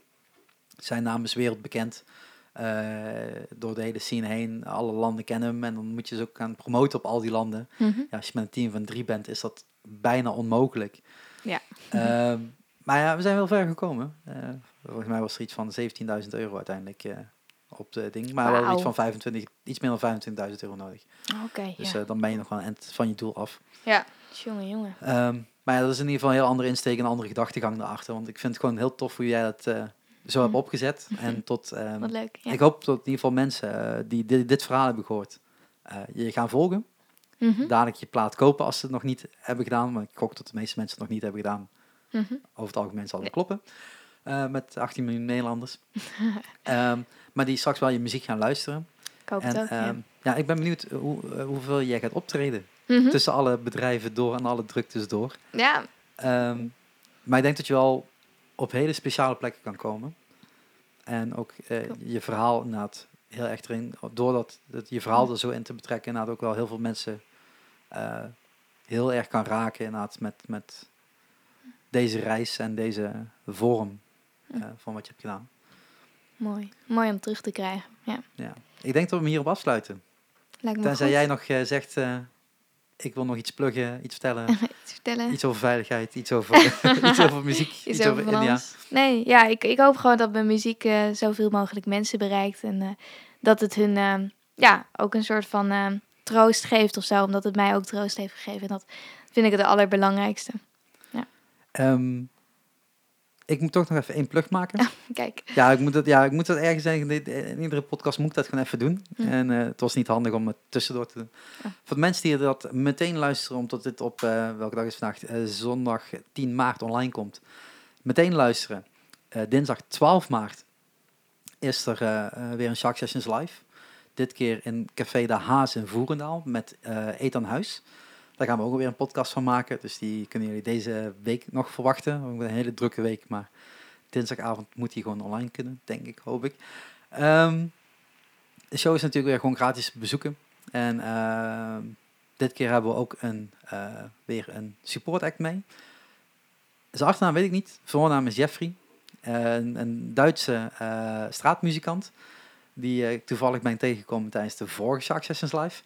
Zijn naam is wereldbekend. Eh, door de hele scene heen. Alle landen kennen hem en dan moet je ze ook gaan promoten op al die landen. Mhm. Ja, als je met een team van drie bent, is dat bijna onmogelijk. Ja. Ehm, maar ja, we zijn wel ver gekomen. Eh, volgens mij was er iets van 17.000 euro uiteindelijk eh, op de ding. Maar wel Wauw. iets van 25, iets meer dan 25.000 euro nodig. Oké, Dus ja. dan ben je nog wel van je doel af. ja. Jongen, jongen. Ehm, maar ja, dat is in ieder geval een heel andere insteek en een andere gedachtegang daarachter. Want ik vind het gewoon heel tof hoe jij dat zo hebt Mhm. opgezet. <laughs> En tot, ehm, Wat leuk. Ja. ik hoop dat in ieder geval mensen eh, die dit, dit verhaal hebben gehoord, eh, je gaan volgen. Mhm. Dadelijk je plaat kopen als ze het nog niet hebben gedaan. Maar ik gok dat de meeste mensen het nog niet hebben gedaan. Mhm. Over het algemeen zal dat Nee. kloppen. Eh, met 18 miljoen Nederlanders. <laughs> Ehm, maar die straks wel je muziek gaan luisteren. Ik hoop En het ook, ja. ehm, ja, ik ben benieuwd hoe, hoeveel jij gaat optreden. Mhm. Tussen alle bedrijven door en alle druktes door. Ja, maar ik denk dat je wel op hele speciale plekken kan komen. En ook eh, Cool. je verhaal inderdaad heel erg erin. Doordat dat je verhaal er zo in te betrekken, inderdaad ook wel heel veel mensen eh, heel erg kan raken inderdaad met, met deze reis en deze vorm eh, van wat je hebt gedaan. mooi. Mooi om terug te krijgen. Ja, Ja. Ik denk dat we hem hierop afsluiten. lijkt me Tenzij goed. jij nog eh, zegt, ik wil nog iets pluggen, iets vertellen. <laughs> Iets vertellen. iets over veiligheid, iets over, <laughs> iets over muziek, iets, Iets over, India. Nee, ja, ik, ik hoop gewoon dat mijn muziek eh, zoveel mogelijk mensen bereikt. En eh, dat het hun ehm, ja, ook een soort van troost geeft of zo. Omdat het mij ook troost heeft gegeven. En dat vind ik het allerbelangrijkste. Ehm, ik moet toch nog even één plug maken. <laughs> Kijk. Ja, ik moet dat, ja, ik moet dat ergens zeggen. In iedere podcast moet ik dat gewoon even doen. Hm. En eh, het was niet handig om het tussendoor te doen. Ja. Voor de mensen die dat meteen luisteren, omdat dit op, eh, welke dag is vandaag? Eh, zondag 10 maart online komt. Meteen luisteren. Dinsdag 12 maart is er weer een Shark Sessions live. Dit keer in Café de Haas in Voerendaal met Eet aan Huis. Daar gaan we ook weer een podcast van maken. Dus die kunnen jullie deze week nog verwachten. Ook een hele drukke week, maar dinsdagavond moet die gewoon online kunnen, denk ik, hoop ik. Ehm, de show is natuurlijk weer gewoon gratis bezoeken. En ehm, dit keer hebben we ook een, eh, weer een support act mee. Zijn achternaam weet ik niet. Voornaam is Jeffrey. Een, een Duitse eh, straatmuzikant. Die eh, ik toevallig ben tegengekomen tijdens de vorige Shark Sessions Live.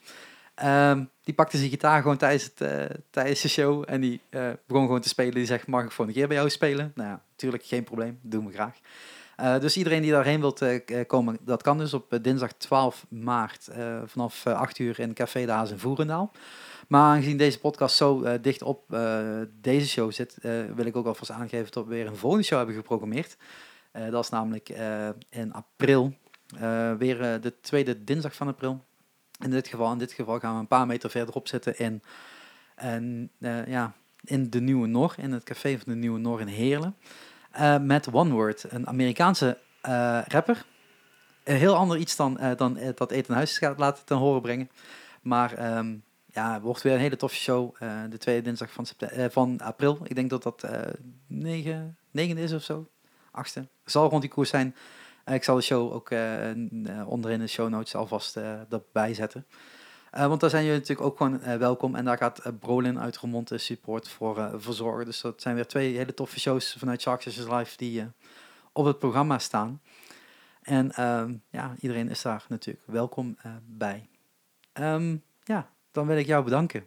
Ehm, die pakte zijn gitaar gewoon tijdens, het, eh, tijdens de show. En die eh, begon gewoon te spelen. Die zegt, mag ik voor een keer bij jou spelen? Nou ja, natuurlijk geen probleem. Doen we graag. Eh, dus iedereen die daarheen wilt komen, dat kan dus op dinsdag 12 maart vanaf eh, 8 uur in Café de Haas in Voerendaal. Maar aangezien deze podcast zo dicht op deze show zit, wil ik ook alvast aangeven dat we weer een volgende show hebben geprogrammeerd. Dat is namelijk in april, weer de tweede dinsdag van april. In dit geval, in dit geval gaan we een paar meter verderop zitten in, en, eh, ja, in de Nieuwe Nor, in het café van de Nieuwe Nor in Heerlen. Eh, met One Word, een Amerikaanse eh, rapper. Een heel ander iets dan, dan dat Eten Huis gaat laten ten horen brengen. Maar ehm, ja, wordt weer een hele toffe show. de tweede dinsdag van, van april. Ik denk dat dat eh 9, 9 is of zo. Achtste. Zal rond die koers zijn. Eh, ik zal de show ook eh, eh, onderin de show notes alvast erbij zetten. Want daar zijn jullie natuurlijk ook gewoon welkom. En daar gaat Brolin uit Remond eh, support voor verzorgen. Dus dat zijn weer twee hele toffe shows vanuit Shark Sessions Live die op het programma staan. En ehm, ja, iedereen is daar natuurlijk welkom bij. Ehm, ja, dan wil ik jou bedanken.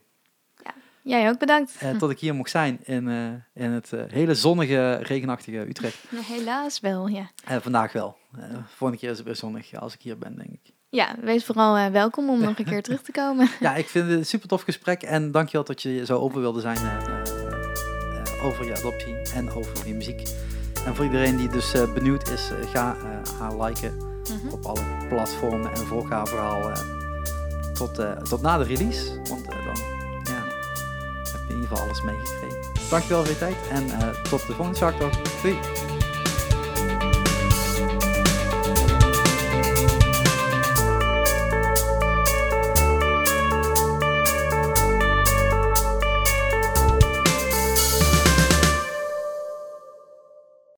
Jij ook bedankt. dat ik hier mocht zijn in, in het hele zonnige, regenachtige Utrecht. <laughs> Helaas wel, ja. Vandaag wel. Eh volgende keer is het weer zonnig als ik hier ben, denk ik. Ja, wees vooral eh, welkom om nog een keer terug te komen. <laughs> Ja, ik vind het een super tof gesprek. En dankjewel dat je zo open wilde zijn eh, over je adoptie en over je muziek. En voor iedereen die dus benieuwd is, ga haar liken Mhm. op alle platformen en volg haar verhaal tot, tot na de release. Want dan ja, heb je in ieder geval alles meegekregen. Dankjewel voor je tijd en tot de volgende Shark Talk. Doei!